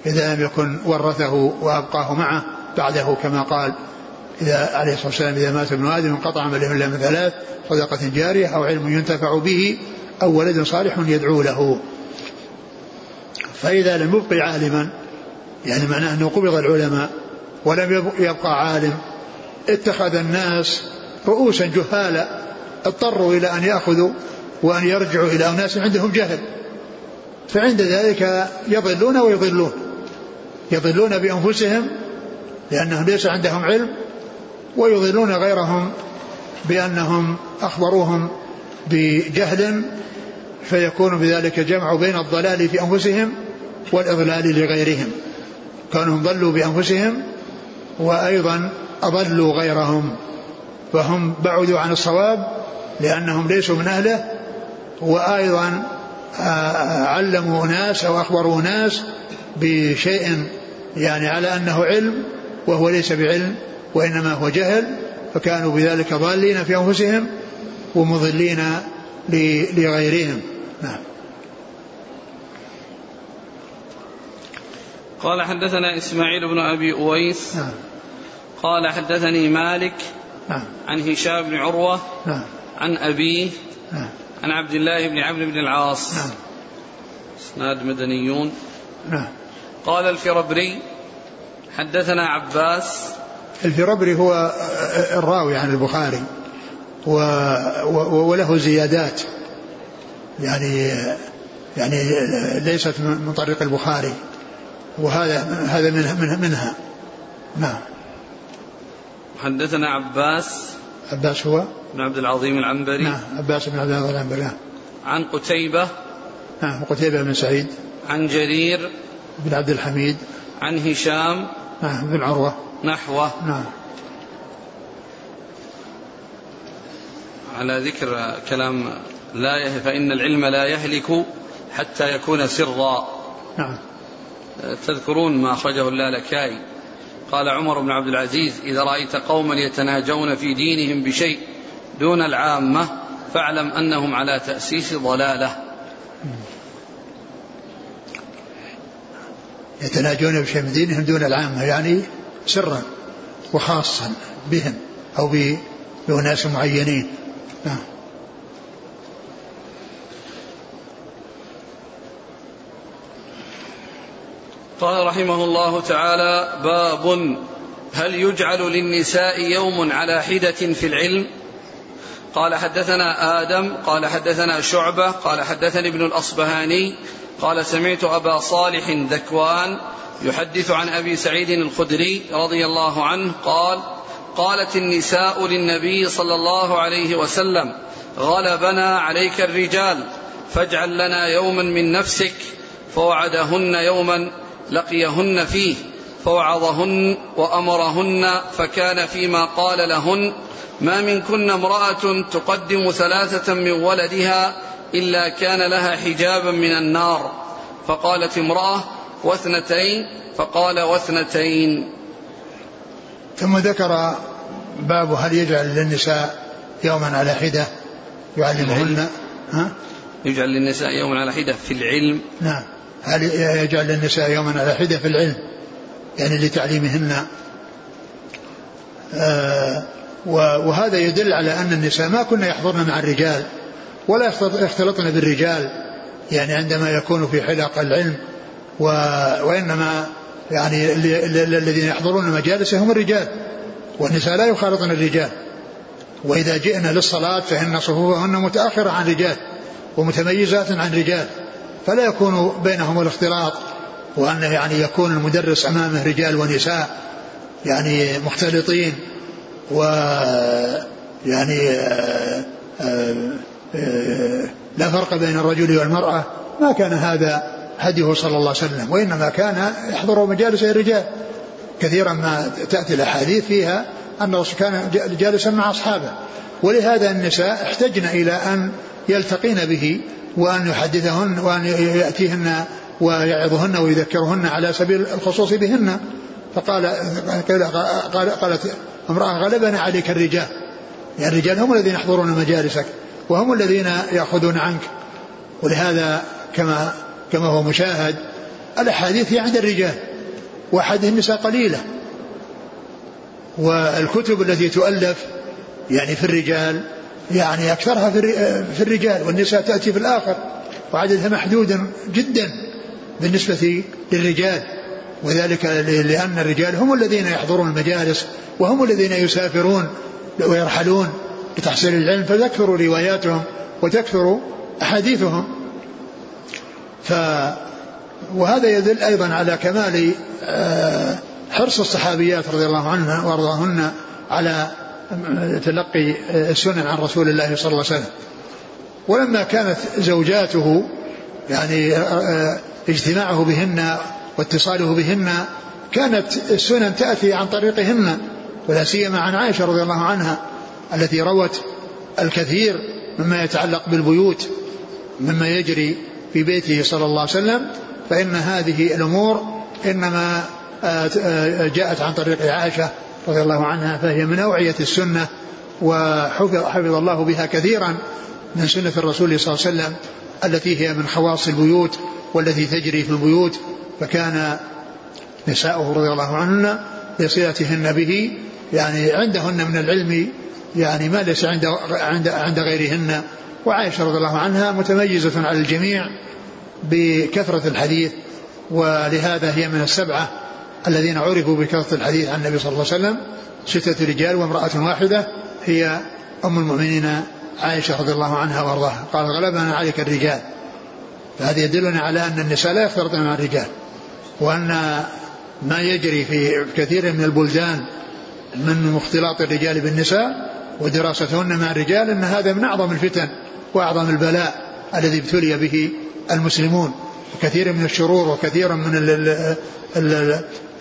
إذا لم يكن ورثه وأبقاه معه بعده كما قال إذا عليه الصلاة والسلام إذا مات ابن آدم انقطع عمله إلا من ثلاث صدقة جارية أو علم ينتفع به أو ولد صالح يدعو له. فإذا لم يبقي عالما يعني معناه أنه قبض العلماء ولم يبقى عالم اتخذ الناس رؤوسا جهالا اضطروا إلى أن يأخذوا وأن يرجعوا إلى أناس عندهم جهل. فعند ذلك يضلون ويضلون. يضلون بأنفسهم لأنهم ليس عندهم علم ويضلون غيرهم بأنهم أخبروهم بجهل فيكون بذلك جمع بين الضلال في أنفسهم والإضلال لغيرهم. كانهم ضلوا بأنفسهم وأيضا أضلوا غيرهم. فهم بعدوا عن الصواب لأنهم ليسوا من أهله وأيضا آه، علموا ناس أو أخبروا ناس بشيء يعني على أنه علم وهو ليس بعلم وإنما هو جهل فكانوا بذلك ضالين في أنفسهم ومضلين لغيرهم. نعم. قال حدثنا إسماعيل بن أبي أويس. نعم. قال حدثني مالك نعم. عن هشام بن عروة نعم. عن أبيه نعم. عن عبد الله بن عمرو بن العاص. نعم. إسناد مدنيون. نعم. قال الفربري حدثنا عباس. الفربري هو الراوي عن البخاري و وله زيادات. يعني يعني ليست من طريق البخاري وهذا هذا منها, منها. نعم. حدثنا عباس. عباس هو؟ بن عبد العظيم العنبري. نعم عباس بن عبد العظيم العنبري نعم. عن قتيبة. نعم قتيبة بن سعيد. عن جرير. بن عبد الحميد. عن هشام. نعم بن عروة نحوه. نعم. على ذكر كلام لا يه فإن العلم لا يهلك حتى يكون سرا. نعم. تذكرون ما أخرجه اللالكائي قال عمر بن عبد العزيز إذا رأيت قوما يتناجون في دينهم بشيء دون العامة فاعلم أنهم على تأسيس ضلالة. يتناجون بشيء من دينهم دون العامة يعني سرا وخاصا بهم أو بأناس معينين. نعم. قال رحمه الله تعالى باب هل يجعل للنساء يوم على حدة في العلم؟ قال حدثنا آدم قال حدثنا شعبة قال حدثني ابن الأصبهاني قال سمعت أبا صالح ذكوان يحدث عن أبي سعيد الخدري رضي الله عنه قال قالت النساء للنبي صلى الله عليه وسلم غلبنا عليك الرجال فاجعل لنا يوما من نفسك فوعدهن يوما لقيهن فيه. فوعظهن وأمرهن فكان فيما قال لهن. ما منكن امرأة تقدم ثلاثة من ولدها إلا كان لها حجابا من النار. فقالت امرأة واثنتين فقال واثنتين. ثم ذكر باب هل يجعل للنساء يوما على حدة يعلمهن؟ ها؟ يجعل للنساء يوما على حدة في العلم. نعم. هل يجعل للنساء يوما على حدة في العلم؟ يعني لتعليمهن. آه وهذا يدل على أن النساء ما كنا يحضرن مع الرجال ولا يختلطن بالرجال. يعني عندما يكون في حلق العلم و وإنما يعني الذين يحضرون المجالس هم الرجال والنساء لا يخالطن الرجال. وإذا جئنا للصلاة فإن صفوفهن متأخرة عن الرجال ومتميزات عن الرجال فلا يكون بينهم الاختلاط. وأن يعني يكون المدرس أمامه رجال ونساء يعني مختلطين و يعني آه، آه، آه، لا فرق بين الرجل والمرأة. ما كان هذا هديه صلى الله عليه وسلم وإنما كان يحضر مجالس الرجال. كثيرا ما تأتي الأحاديث فيها أن الرسول كان جالسا مع أصحابه. ولهذا النساء احتجن إلى أن يلتقين به وأن يحدثهن وأن يأتيهن ويعظهن ويذكرهن على سبيل الخصوص بهن. فقال قال قالت امرأة غلبنا عليك الرجال. يعني الرجال هم الذين يحضرون مجالسك وهم الذين يأخذون عنك. ولهذا كما كما هو مشاهد الأحاديث هي عند الرجال وأحاديث النساء قليلة. والكتب التي تؤلف يعني في الرجال يعني أكثرها في الرجال والنساء تأتي في الآخر. وعددها محدود جدا. بالنسبة للرجال وذلك لأن الرجال هم الذين يحضرون المجالس وهم الذين يسافرون ويرحلون لتحصيل العلم فتكثر رواياتهم وتكثر أحاديثهم. ف وهذا يدل أيضا على كمال آه، حرص الصحابيات رضي الله عنهن وأرضاهن على تلقي السنن عن رسول الله صلى الله عليه وسلم. ولما كانت زوجاته يعني آه، اجتماعه بهن واتصاله بهن. كانت السنن تأتي عن طريقهن ولا سيما عن عائشة رضي الله عنها التي روت الكثير مما يتعلق بالبيوت مما يجري في بيته صلى الله عليه وسلم. فإن هذه الأمور إنما آه، آه، جاءت عن طريق عائشة رضي الله عنها فهي من أوعية السنة وحفظ حفظ الله بها كثيرا من سنة الرسول صلى الله عليه وسلم. التي هي من خواص البيوت والتي تجري في البيوت فكان نساؤه رضي الله عنهن بصلتهن به يعني عندهن من العلم يعني ما ليس عند عند عند غيرهن. وعائشة رضي الله عنها متميزة على الجميع بكثرة الحديث ولهذا هي من السبعة الذين عرفوا بكثرة الحديث عن النبي صلى الله عليه وسلم. ستة رجال وامرأة واحدة هي أم المؤمنين عائشة رضي الله عنها وأرضاها. قال غلبنا عليك الرجال. فهذا يدلنا على أن النساء لا يختلطن مع الرجال وأن ما يجري في كثير من البلدان من اختلاط الرجال بالنساء ودراستهن مع الرجال أن هذا من أعظم الفتن وأعظم البلاء الذي ابتلي به المسلمون. وكثير من الشرور وكثير من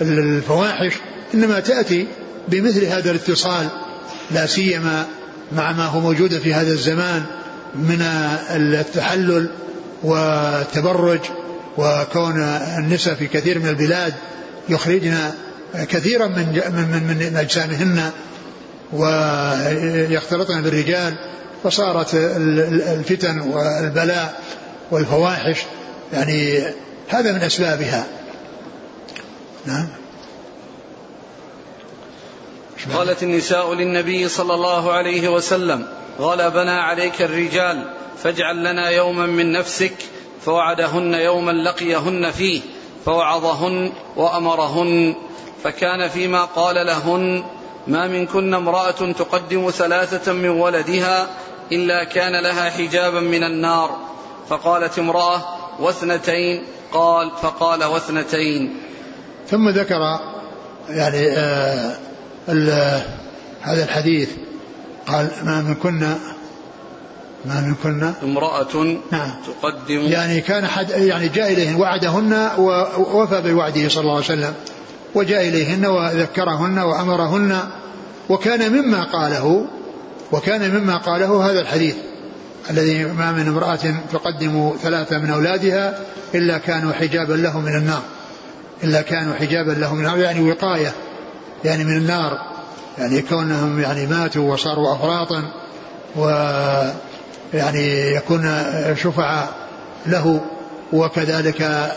الفواحش إنما تأتي بمثل هذا الاتصال لا سيما مع ما هو موجود في هذا الزمان من التحلل والتبرج وكون النساء في كثير من البلاد يخرجن كثيرا من من من أجسامهن ويختلطن بالرجال فصارت الفتن والبلاء والفواحش يعني هذا من أسبابها. نعم. قالت النساء للنبي صلى الله عليه وسلم غلبنا عليك الرجال فاجعل لنا يوما من نفسك فوعدهن يوما لقيهن فيه فوعظهن وأمرهن فكان فيما قال لهن ما منكن امرأة تقدم ثلاثة من ولدها إلا كان لها حجابا من النار. فقالت امرأة واثنتين. قال فقال واثنتين. ثم ذكر يعني آه هذا الحديث قال ما منكن ما منكن امرأة نعم. تقدم. يعني كان حد يعني جاء إليهن وعدهن ووفى بوعده صلى الله عليه وسلم وجاء إليهن وذكرهن وأمرهن وكان مما قاله وكان مما قاله هذا الحديث الذي ما من امرأة تقدم ثلاثة من أولادها إلا كانوا حجابا له من النار. إلا كانوا حجابا له من النار. يعني وقاية. يعني من النار يعني كونهم يعني ماتوا وصاروا أفراطا و يعني يكون شفعاء له وكذلك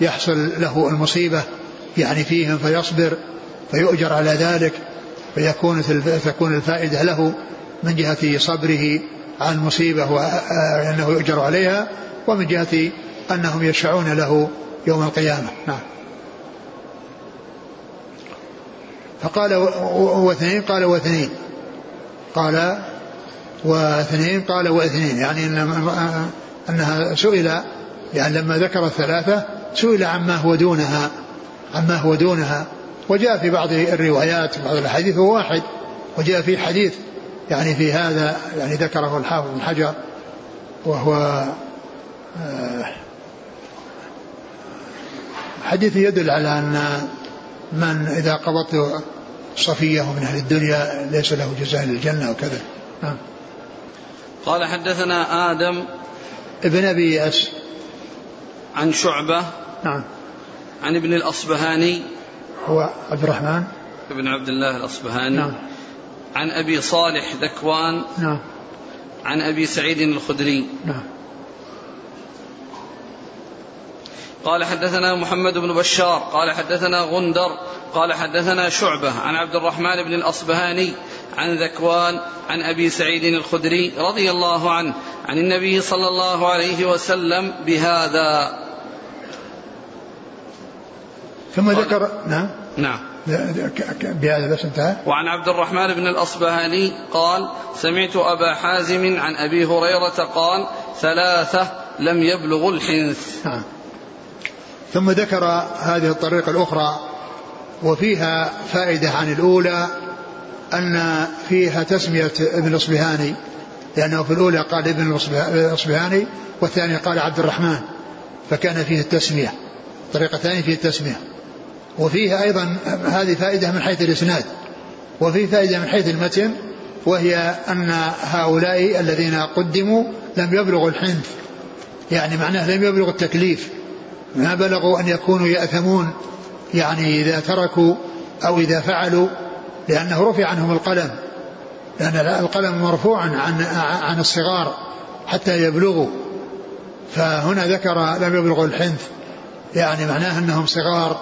يحصل له المصيبة يعني فيهم فيصبر فيؤجر على ذلك فيكون تكون الفائدة له من جهة صبره عن المصيبة وأنه يؤجر عليها ومن جهة أنهم يشفعون له يوم القيامة. نعم. فقال واثنين قال واثنين قال واثنين قال واثنين يعني إن أنها سئل يعني لما ذكر الثلاثة سئل عما هو دونها عما هو دونها. وجاء في بعض الروايات بعض الأحاديث هو واحد. وجاء في حديث يعني في هذا يعني ذكره الحافظ بن حجر وهو آه، حديث يدل على أن من إذا قبضت صفية من أهل الدنيا ليس له جزاء للجنة وكذا. نعم. قال حدثنا آدم ابن أبي ياس عن شعبة نعم. عن ابن الأصبهاني هو عبد الرحمن. ابن عبد الله الأصبهاني نعم. عن أبي صالح ذكوان نعم. عن أبي سعيد الخدري نعم. قال حدثنا محمد بن بشار قال حدثنا غندر قال حدثنا شعبة عن عبد الرحمن بن الأصبهاني عن ذكوان عن أبي سعيد الخدري رضي الله عنه عن النبي صلى الله عليه وسلم بهذا. ثم ذكر نعم. نعم. بهذا بس انتهى. وعن عبد الرحمن بن الأصبهاني قال سمعت أبا حازم عن أبي هريرة قال ثلاثة لم يبلغوا الحنث. نعم. ثم ذكر هذه الطريقة الأخرى وفيها فائدة عن الأولى أن فيها تسمية ابن الأصبهاني لأنه في الأولى قال ابن الأصبهاني والثاني قال عبد الرحمن فكان فيه التسمية الطريقة الثانية فيه التسمية. وفيها أيضا هذه فائدة من حيث الإسناد وفي فائدة من حيث المتن وهي أن هؤلاء الذين قدموا لم يبلغوا الحنث يعني معناه لم يبلغوا التكليف. ما بلغوا أن يكونوا يأثمون يعني إذا تركوا أو إذا فعلوا لأنه رفع عنهم القلم لأن القلم مرفوع عن عن الصغار حتى يبلغوا. فهنا ذكر لم يبلغوا الحنث يعني معناه أنهم صغار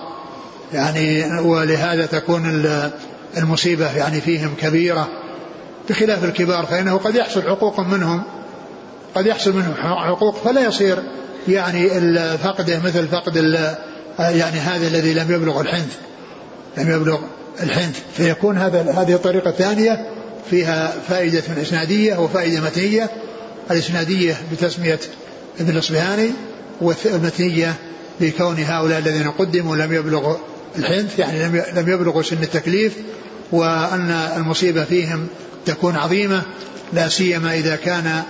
يعني ولهذا تكون المصيبة يعني فيهم كبيرة. بخلاف الكبار فإنه قد يحصل حقوق منهم قد يحصل منهم حقوق فلا يصير يعني فقده مثل فقد يعني هذا الذي لم يبلغ الحنث لم يبلغ الحنث. فيكون هذا هذه الطريقة الثانية فيها فائدة إسنادية وفائدة متنية. الإسنادية بتسمية ابن الأصبهاني والمتنية بكون هؤلاء الذين قدموا لم يبلغوا الحنث يعني لم يبلغوا سن التكليف وأن المصيبة فيهم تكون عظيمة لا سيما إذا كان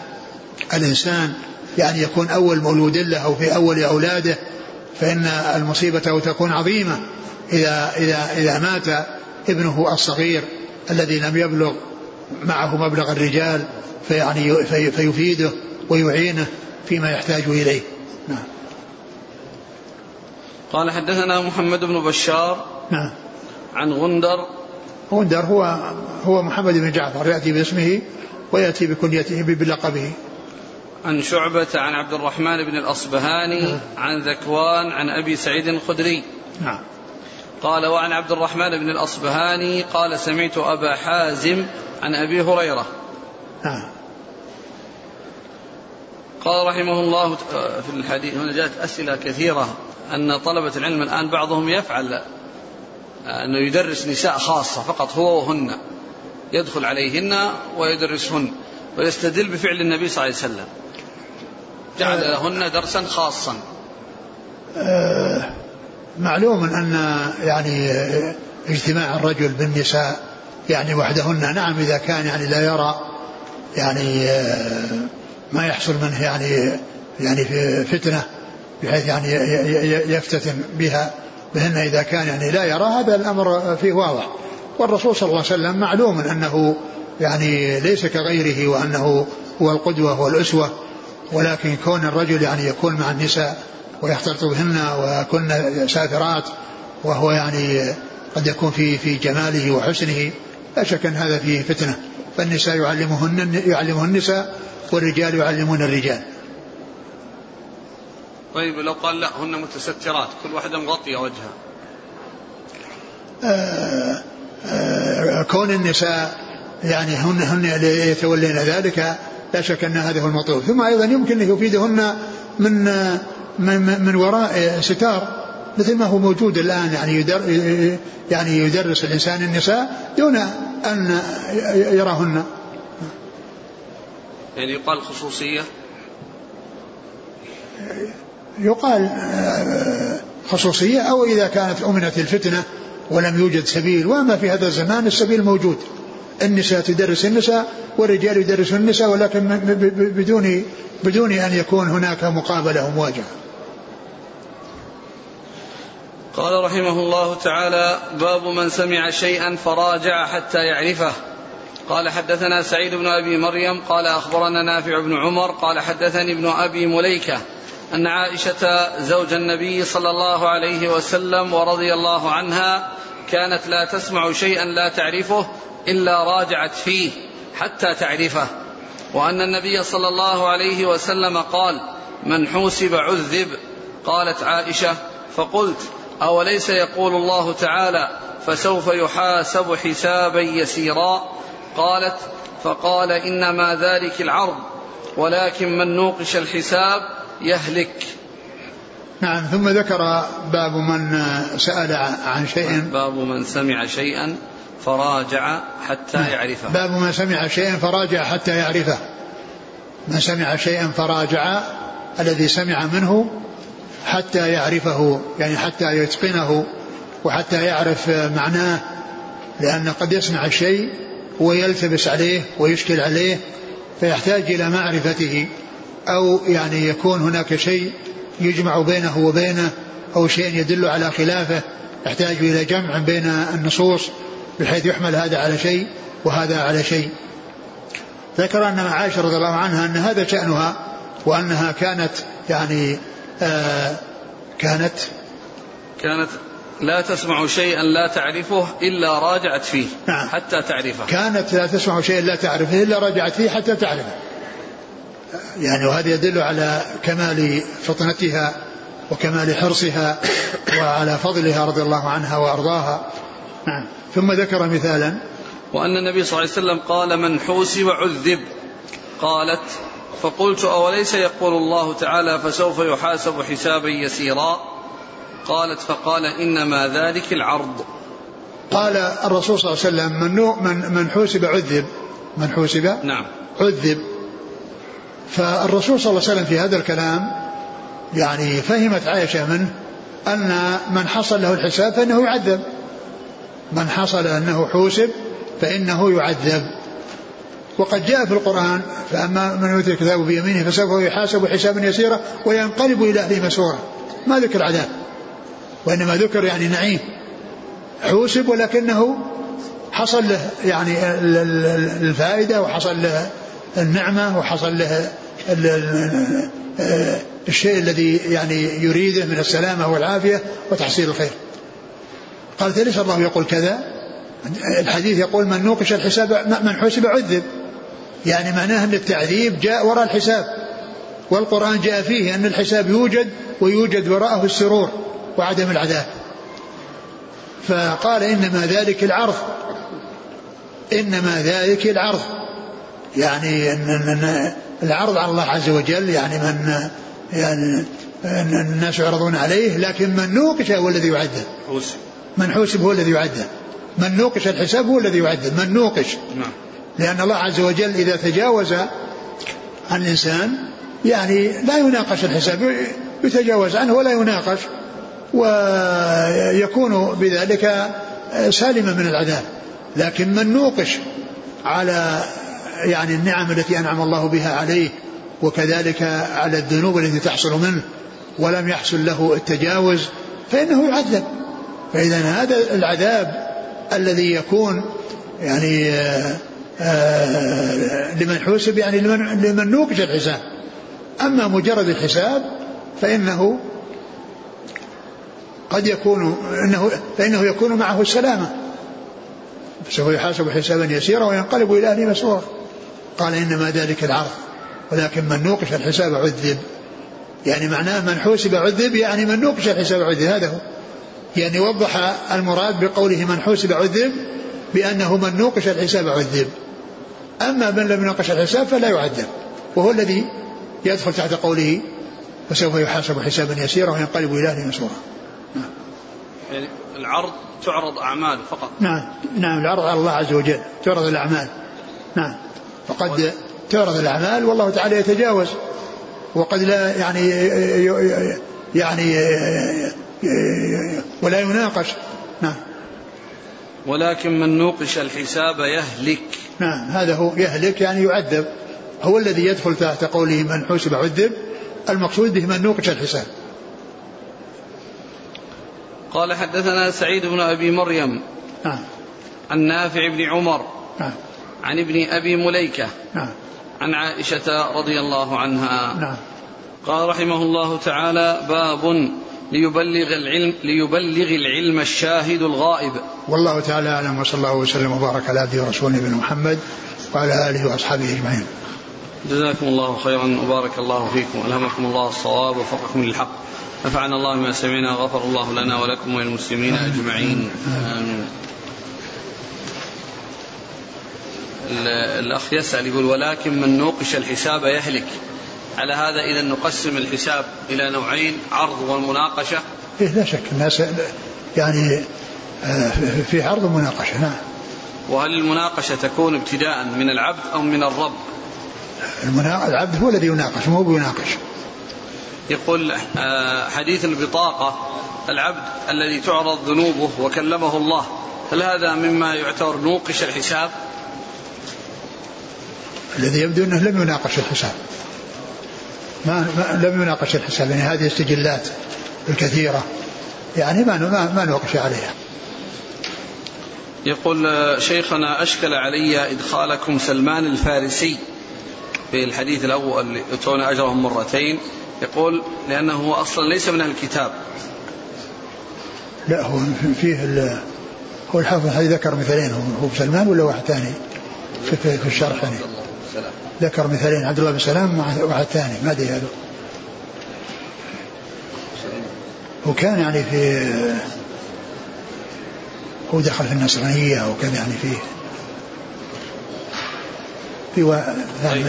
الإنسان يعني يكون أول مولود له أو في أول أولاده فإن المصيبة تكون عظيمة. إذا إذا إذا مات ابنه الصغير الذي لم يبلغ معه مبلغ الرجال فيعني فيفيده ويعينه فيما يحتاج إليه. نعم. قال حدثنا محمد بن بشار نعم. عن غندر. غندر هو هو محمد بن جعفر يأتي باسمه ويأتي بكنيته بلقبه. عن شعبة عن عبد الرحمن بن الأصبهاني نعم. عن ذكوان عن أبي سعيد الخدري. نعم. قال وعن عبد الرحمن بن الأصبهاني قال سمعت أبا حازم عن أبي هريرة. نعم. قال رحمه الله في الحديث هنا جاءت أسئلة كثيرة أن طلبة العلم الآن بعضهم يفعل أنه يدرس نساء خاصة فقط هو وهن. يدخل عليهن ويدرسهن ويستدل بفعل النبي صلى الله عليه وسلم. جعل لهن درسا خاصا. آه، معلوم أن يعني اجتماع الرجل بالنساء يعني وحدهن نعم إذا كان يعني لا يرى يعني آه، ما يحصل منه يعني يعني في فتنة بحيث يعني يفتتن بها بهن إذا كان يعني لا يرى هذا الأمر فيه واضح. والرسول صلى الله عليه وسلم معلوم أنه يعني ليس كغيره وأنه هو القدوة والأسوة ولكن كون الرجل يعني يكون مع النساء ويختلط بهن ويكون سافرات وهو يعني قد يكون في في جماله وحسنه لا شك أن هذا فيه فتنة. فالنساء يعلمهن يعلمهن النساء والرجال يعلمون الرجال. طيب لو قال لا هن متسترات كل واحدة مغطية وجهها آه آه كون النساء يعني هن هن يتولين ذلك لا شك أن هذا هو المطلوب. ثم أيضا يمكن أن يفيدهن من من من وراء ستار مثل ما هو موجود الآن يعني يدر يعني يدرس الإنسان النساء دون أن يراهن. يعني يقال خصوصية؟ يقال خصوصية أو إذا كانت أمنت الفتنة ولم يوجد سبيل وأما في هذا الزمان السبيل موجود. النساء تدرس النساء والرجال يدرسون النساء ولكن بدون بدون أن يكون هناك مقابلة ومواجهه. قال رحمه الله تعالى باب من سمع شيئا فراجع حتى يعرفه قال حدثنا سعيد بن أبي مريم قال أخبرنا نافع بن عمر قال حدثني ابن أبي مليكة أن عائشة زوج النبي صلى الله عليه وسلم ورضي الله عنها كانت لا تسمع شيئا لا تعرفه إلا راجعت فيه حتى تعرفه. وأن النبي صلى الله عليه وسلم قال من حوسب عذب قالت عائشة فقلت أوليس يقول الله تعالى فسوف يحاسب حسابا يسيرا قالت فقال إنما ذلك العرض ولكن من نوقش الحساب يهلك نعم ثم ذكر باب من سأل عن شيء. باب من سمع شيئا فراجع حتى نعم. يعرفه باب من سمع شيئا فراجع حتى يعرفه من سمع شيئا فراجع الذي سمع منه حتى يعرفه يعني حتى يتقنه وحتى يعرف معناه لأن قد يسمع الشيء ويلتبس عليه ويشكل عليه فيحتاج إلى معرفته أو يعني يكون هناك شيء يجمع بينه وبينه أو شيء يدل على خلافه يحتاج إلى جمع بين النصوص بحيث يحمل هذا على شيء وهذا على شيء. ذكر أن عائشة رضي الله عنها أن هذا شأنها وأنها كانت يعني آه كانت كانت لا تسمع شيئا لا تعرفه إلا راجعت فيه نعم. حتى تعرفه. كانت لا تسمع شيئا لا تعرفه إلا راجعت فيه حتى تعرفه. يعني وهذا يدل على كمال فطنتها وكمال حرصها وعلى فضلها رضي الله عنها وأرضاها. نعم. ثم ذكر مثالا. وأن النبي صلى الله عليه وسلم قال من حوسب عذب. قالت فقلت أوليس يقول الله تعالى فسوف يحاسب حسابا يسيرا؟ قالت فقال إنما ذلك العرض. قال الرسول صلى الله عليه وسلم من من من حوسب عذب. من حوسب نعم. عذب. فالرسول صلى الله عليه وسلم في هذا الكلام يعني فهمت عائشة منه أن من حصل له الحساب فإنه يعذب. من حصل أنه حوسب فإنه يعذب. وقد جاء في القرآن فأما من أوتي الكتاب بيمينه فسوف يحاسب حسابا يسيرا وينقلب إلى أهله مسرورا. ما ذكر عذاب وإنما ذكر يعني نعيم. حوسب ولكنه حصل له يعني الفائدة وحصل له النعمة وحصل له الشيء الذي يعني يريده من السلامة والعافية وتحصيل الخير. قالت ليس الله يقول كذا؟ الحديث يقول من نوقش الحساب من حسب عذب. يعني معناه أن التعذيب جاء وراء الحساب. والقرآن جاء فيه أن الحساب يوجد ويوجد وراءه السرور وعدم العذاب. فقال إنما ذلك العرض. إنما ذلك العرض. يعني أن العرض على الله عز وجل يعني من يعني الناس يعرضون عليه لكن من نوقش هو الذي يعذب. من حوسب هو الذي يعذب من نوقش الحساب هو الذي يعذب من نوقش. نعم. لأن الله عز وجل إذا تجاوز عن الإنسان يعني لا يناقش الحساب. يتجاوز عنه ولا يناقش. ويكون بذلك سالما من العذاب. لكن من نوقش على يعني النعم التي أنعم الله بها عليه وكذلك على الذنوب التي تحصل منه ولم يحصل له التجاوز فإنه يعذب. فإذا هذا العذاب الذي يكون يعني آآ آآ لمن حوسب يعني لمن, لمن نوقش الحساب. أما مجرد الحساب فإنه قد يكون إنه فإنه يكون معه السلامة. فسوف يحاسب حسابا يسيرا وينقلب إلى أهله مسرورا. قال إنما ذلك العرض. ولكن من نوقش الحساب عذب. يعني معناه من حوسب عذب يعني من نوقش الحساب عذب. هذا هو. يعني وضح المراد بقوله من حوسب عذب بأنه من نوقش الحساب عذب أما من لم يناقش الحساب فلا يعذب وهو الذي يدخل تحت قوله فسوف يحاسب حسابا يسيرا وينقلب إلى أهله مسرورا يعني العرض تعرض أعمال فقط. نعم نعم العرض على الله عز وجل تعرض الأعمال. نعم. وقد تعرض الأعمال والله تعالى يتجاوز وقد لا يعني يعني ولا يناقش. نعم. ولكن من نوقش الحساب يهلك. نعم هذا هو يهلك يعني يعذب. هو الذي يدخل تحت قوله من حسب عذب المقصود به من نوقش الحساب. قال حدثنا سعيد بن أبي مريم. نعم. عن نافع بن عمر. نعم. عن ابن أبي مليكة. نعم. عن عائشة رضي الله عنها. نعم. قال رحمه الله تعالى باب ليبلغ العلم ليبلغ العلم الشاهد الغائب. والله تعالى أعلم وصلى الله وسلم وبارك على عبده ورسوله نبينا محمد وعلى آله وأصحابه أجمعين. جزاكم الله خيرا وبارك الله فيكم. ألهمكم الله الصواب ووفقكم للحق. نفعنا الله بما سمعنا غفر الله لنا ولكم وللمسلمين أجمعين. آمين. الأخ يسأل يقول ولكن من نوقش الحساب يهلك. على هذا إذا نقسم الحساب إلى نوعين عرض والمناقشة. إيه لا شك الناس يعني آه، في عرض ومناقشة نعم. وهل المناقشة تكون ابتداء من العبد أو من الرب؟ العبد هو الذي يناقش مو بيناقش. يقول آه، حديث البطاقة العبد الذي تعرض ذنوبه وكلمه الله هل هذا مما يعتبر نوقش الحساب؟ الذي يبدو أنه لم يناقش الحساب. ما, ما لم يناقش الحساب يعني هذه السجلات الكثيرة. يعني ما ما, ما نوقش عليها. يقول آه، شيخنا أشكل علي إدخالكم سلمان الفارسي في الحديث الأول يؤتون أجرهم مرتين. يقول لأنه هو أصلا ليس من الكتاب. لا هو فيه هو الحافظ ذكر مثالين هو سلمان ولا واحد ثاني في, في الشرح يعني؟ ذكر مثالين عبد الله بن سلام واحد ثاني ما أدري هذا. وكان يعني في هو دخل في النصرانية وكذا يعني فيه في يعني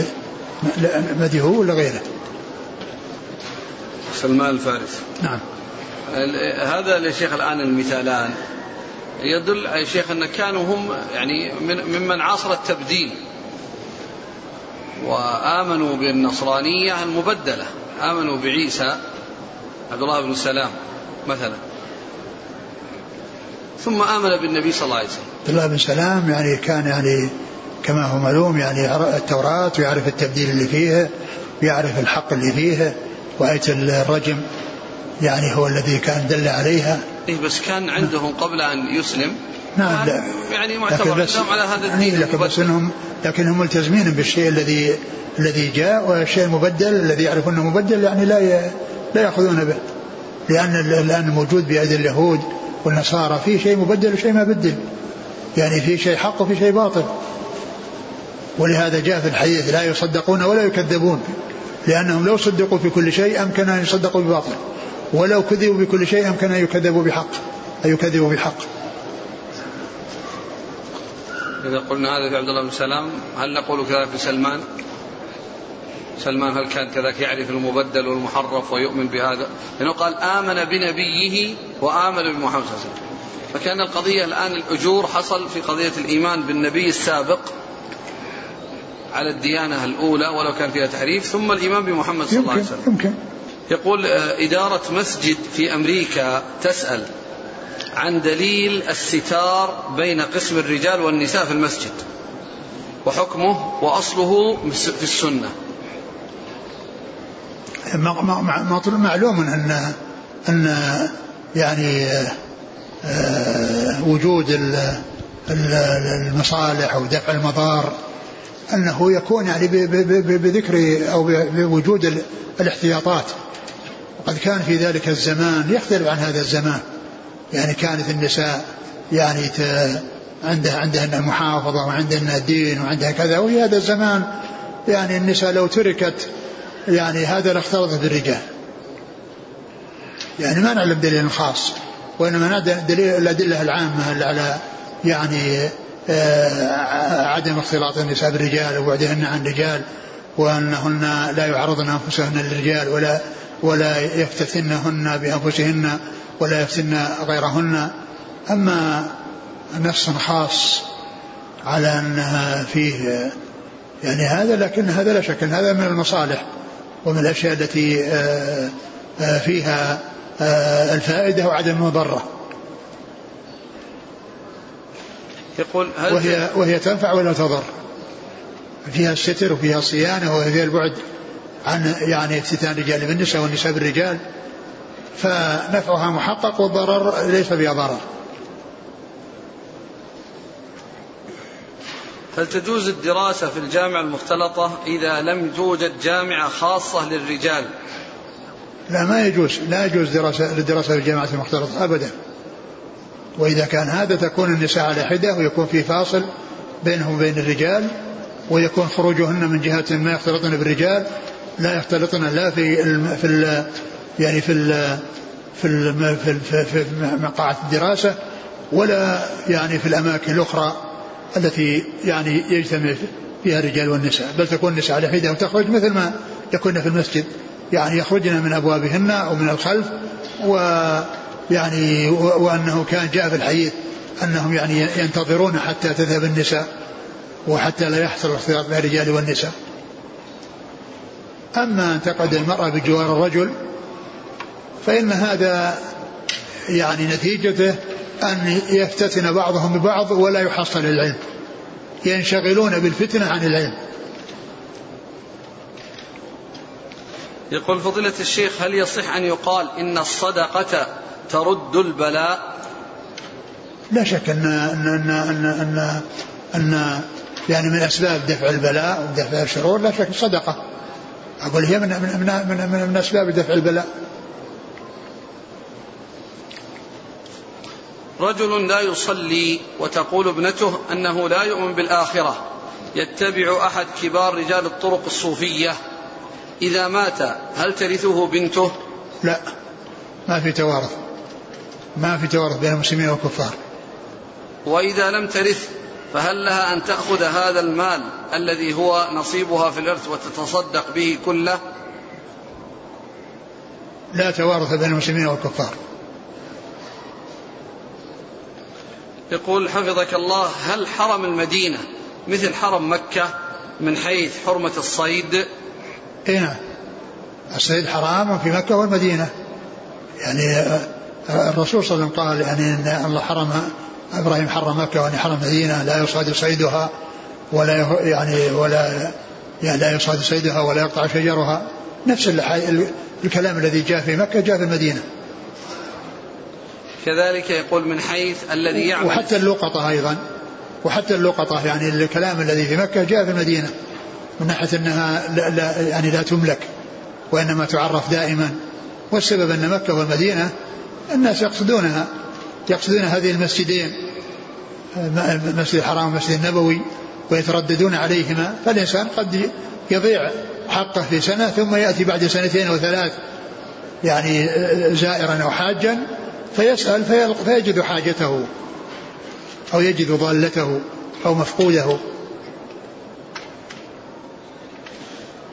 مدي هو ولا غيره؟ سلمان الفارسي نعم. هذا للشيخ الآن المثالان. يدل يا شيخ أن كانوا هم يعني من ممن عاصر التبديل. وآمنوا بالنصرانية المبدلة. آمنوا بعيسى عبد الله بن سلام مثلا. ثم آمن بالنبي صلى الله عليه وسلم. عبد الله بن سلام يعني كان يعني كما هو معلوم يعني التوراة ويعرف التبديل اللي فيها ويعرف الحق اللي فيها وآية الرجم يعني هو الذي كان دل عليها. إيه بس كان عندهم قبل أن يسلم نعم لا. يعني معتبر عندهم على هذا الدين يعني لكن بس انهم لكنهم ملتزمين بالشيء الذي الذي جاء والشيء المبدل الذي يعرفونه مبدل يعني لا لا يأخذون به. لأن الآن موجود بأيدي اليهود والنصارى في شيء مبدل وشيء ما بدل. يعني في شيء حق وفي شيء باطل. ولهذا جاء في الحديث لا يصدقون ولا يكذبون. لأنهم لو صدقوا في كل شيء أمكن أن يصدقوا بباطل. ولو كذبوا بكل شيء أمكن أن يكذبوا بحق. أن يكذبوا بحق إذا قلنا هذا في عبد الله بن سلام هل نقول كذلك في سلمان؟ سلمان هل كان كذلك يعرف المبدل والمحرف ويؤمن بهذا؟ لأنه قال آمن بنبيه وآمن بمحمد صلى الله عليه وسلم فكأن القضية الآن الأجور حصل في قضية الإيمان بالنبي السابق على الديانة الأولى ولو كان فيها تحريف ثم الإيمان بمحمد صلى الله عليه وسلم يمكن يقول آه، إدارة مسجد في أمريكا تسأل عن دليل الستار بين قسم الرجال والنساء في المسجد وحكمه وأصله في السنة. معلوم أن أن يعني آه، وجود المصالح ودفع المضار أنه يكون يعني بذكر أو بوجود الاحتياطات. وقد كان في ذلك الزمان يختلف عن هذا الزمان. يعني كانت النساء يعني عندها عندها المحافظة وعندها الدين وعندها كذا. وفي هذا الزمان يعني النساء لو تركت يعني هذا لاختلطت بالرجال يعني ما نعلم دليل خاص وإنما دليل الأدلة العامة على يعني آه، عدم اختلاط النساء بالرجال وبعدهن عن الرجال وأنهن لا يعرضن أنفسهن للرجال ولا ولا يفتتنهن بأنفسهن. ولا يفتن غيرهن. أما نص خاص على أنها فيه يعني هذا لكن هذا لا شك هذا من المصالح ومن الأشياء التي آه، آه، فيها آه، الفائدة وعدم المضرة. يقول هل وهي, وهي تنفع ولا تضر؟ فيها الستر وفيها الصيانة وفيها البعد عن يعني افتتان الرجال بالنساء والنساء بالرجال. فنفعها محقق والضرر ليس بها ضرر. هل تجوز الدراسة في الجامعة المختلطة إذا لم توجد جامعة خاصة للرجال؟ لا ما يجوز. لا يجوز دراسة للدراسة في الجامعة المختلطة أبدا. وإذا كان هذا تكون النساء على حدة ويكون في فاصل بينهم وبين الرجال ويكون خروجهن من جهة ما يختلطن بالرجال لا يختلطن لا في في ال يعني في ال في في, في, مقاعد الدراسة ولا يعني في الأماكن الأخرى التي يعني يجتمع فيها الرجال والنساء. بل تكون النساء على حدة وتخرج مثل ما يكون في المسجد. يعني يخرجن من أبوابهن أو من الخلف ويعني وأنه كان جاء في الحديث أنهم يعني ينتظرون حتى تذهب النساء وحتى لا يحصل الاختلاط بين الرجال والنساء. أما أن تقعد المرأة بجوار الرجل فإن هذا يعني نتيجته أن يفتتن بعضهم ببعض ولا يحصل العلم. ينشغلون بالفتنة عن العلم. يقول فضيلة الشيخ هل يصح أن يقال إن الصدقة ترد البلاء؟ لا شك أن أن أن أن, أن, أن يعني من أسباب دفع البلاء ودفع الشرور لا شك الصدقة أقول هي من من من, من, من أسباب دفع البلاء. رجل لا يصلي وتقول ابنته أنه لا يؤمن بالآخرة. يتبع أحد كبار رجال الطرق الصوفية. إذا مات هل ترثه بنته؟ لا. ما في توارث. ما في توارث بين المسلمين والكفار. وإذا لم ترث فهل لها أن تأخذ هذا المال الذي هو نصيبها في الإرث وتتصدق به كله؟ لا توارث بين المسلمين والكفار. يقول حفظك الله هل حرم المدينة مثل حرم مكة من حيث حرمة الصيد؟ اي نعم. الصيد حرام في مكة والمدينة. يعني آه، الرسول صلى الله عليه وسلم قال يعني إن الله حرم إبراهيم حرم مكة وان حرم المدينة لا يصاد صيدها ولا يعني ولا يعني لا يصاد صيدها ولا يقطع شجرها. نفس الكلام الذي جاء في مكة جاء في المدينة. كذلك يقول من حيث الذي يعمل. وحتى اللقطة أيضا. وحتى اللقطة يعني الكلام الذي في مكة جاء في المدينة. من ناحية أنها لا, لا يعني لا تملك وإنما تعرف دائما. والسبب أن مكة والمدينة الناس يقصدونها يقصدون هذه المسجدين المسجد الحرام والمسجد النبوي ويترددون عليهما. فالإنسان قد يضيع حقه في سنة ثم يأتي بعد سنتين أو ثلاث يعني زائرا أو حاجا فيسأل فيجد حاجته أو يجد ضالته أو مفقوده.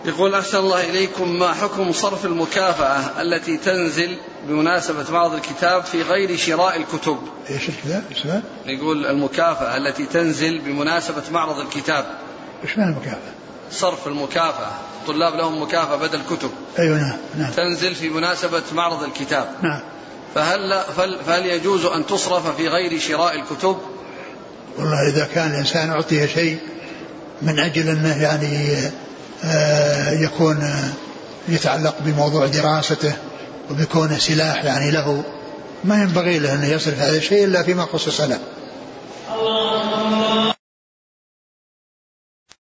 يقول أحسن الله إليكم ما حكم صرف المكافأة التي تنزل بمناسبة معرض الكتاب في غير شراء الكتب. إيش الكتاب؟ يقول المكافأة التي تنزل بمناسبة معرض الكتاب. إيش معنى المكافأة؟ صرف المكافأة. طلاب لهم مكافأة بدل كتب. أيوة نعم, نعم. تنزل في مناسبة معرض الكتاب. نعم. فهل فهل يجوز أن تصرف في غير شراء الكتب؟ والله إذا كان الإنسان أعطي شيء من أجل أنه يعني آه، يكون يتعلق بموضوع دراسته وبكونه سلاح يعني له ما ينبغي له أن يصرف هذا الشيء إلا فيما خصص له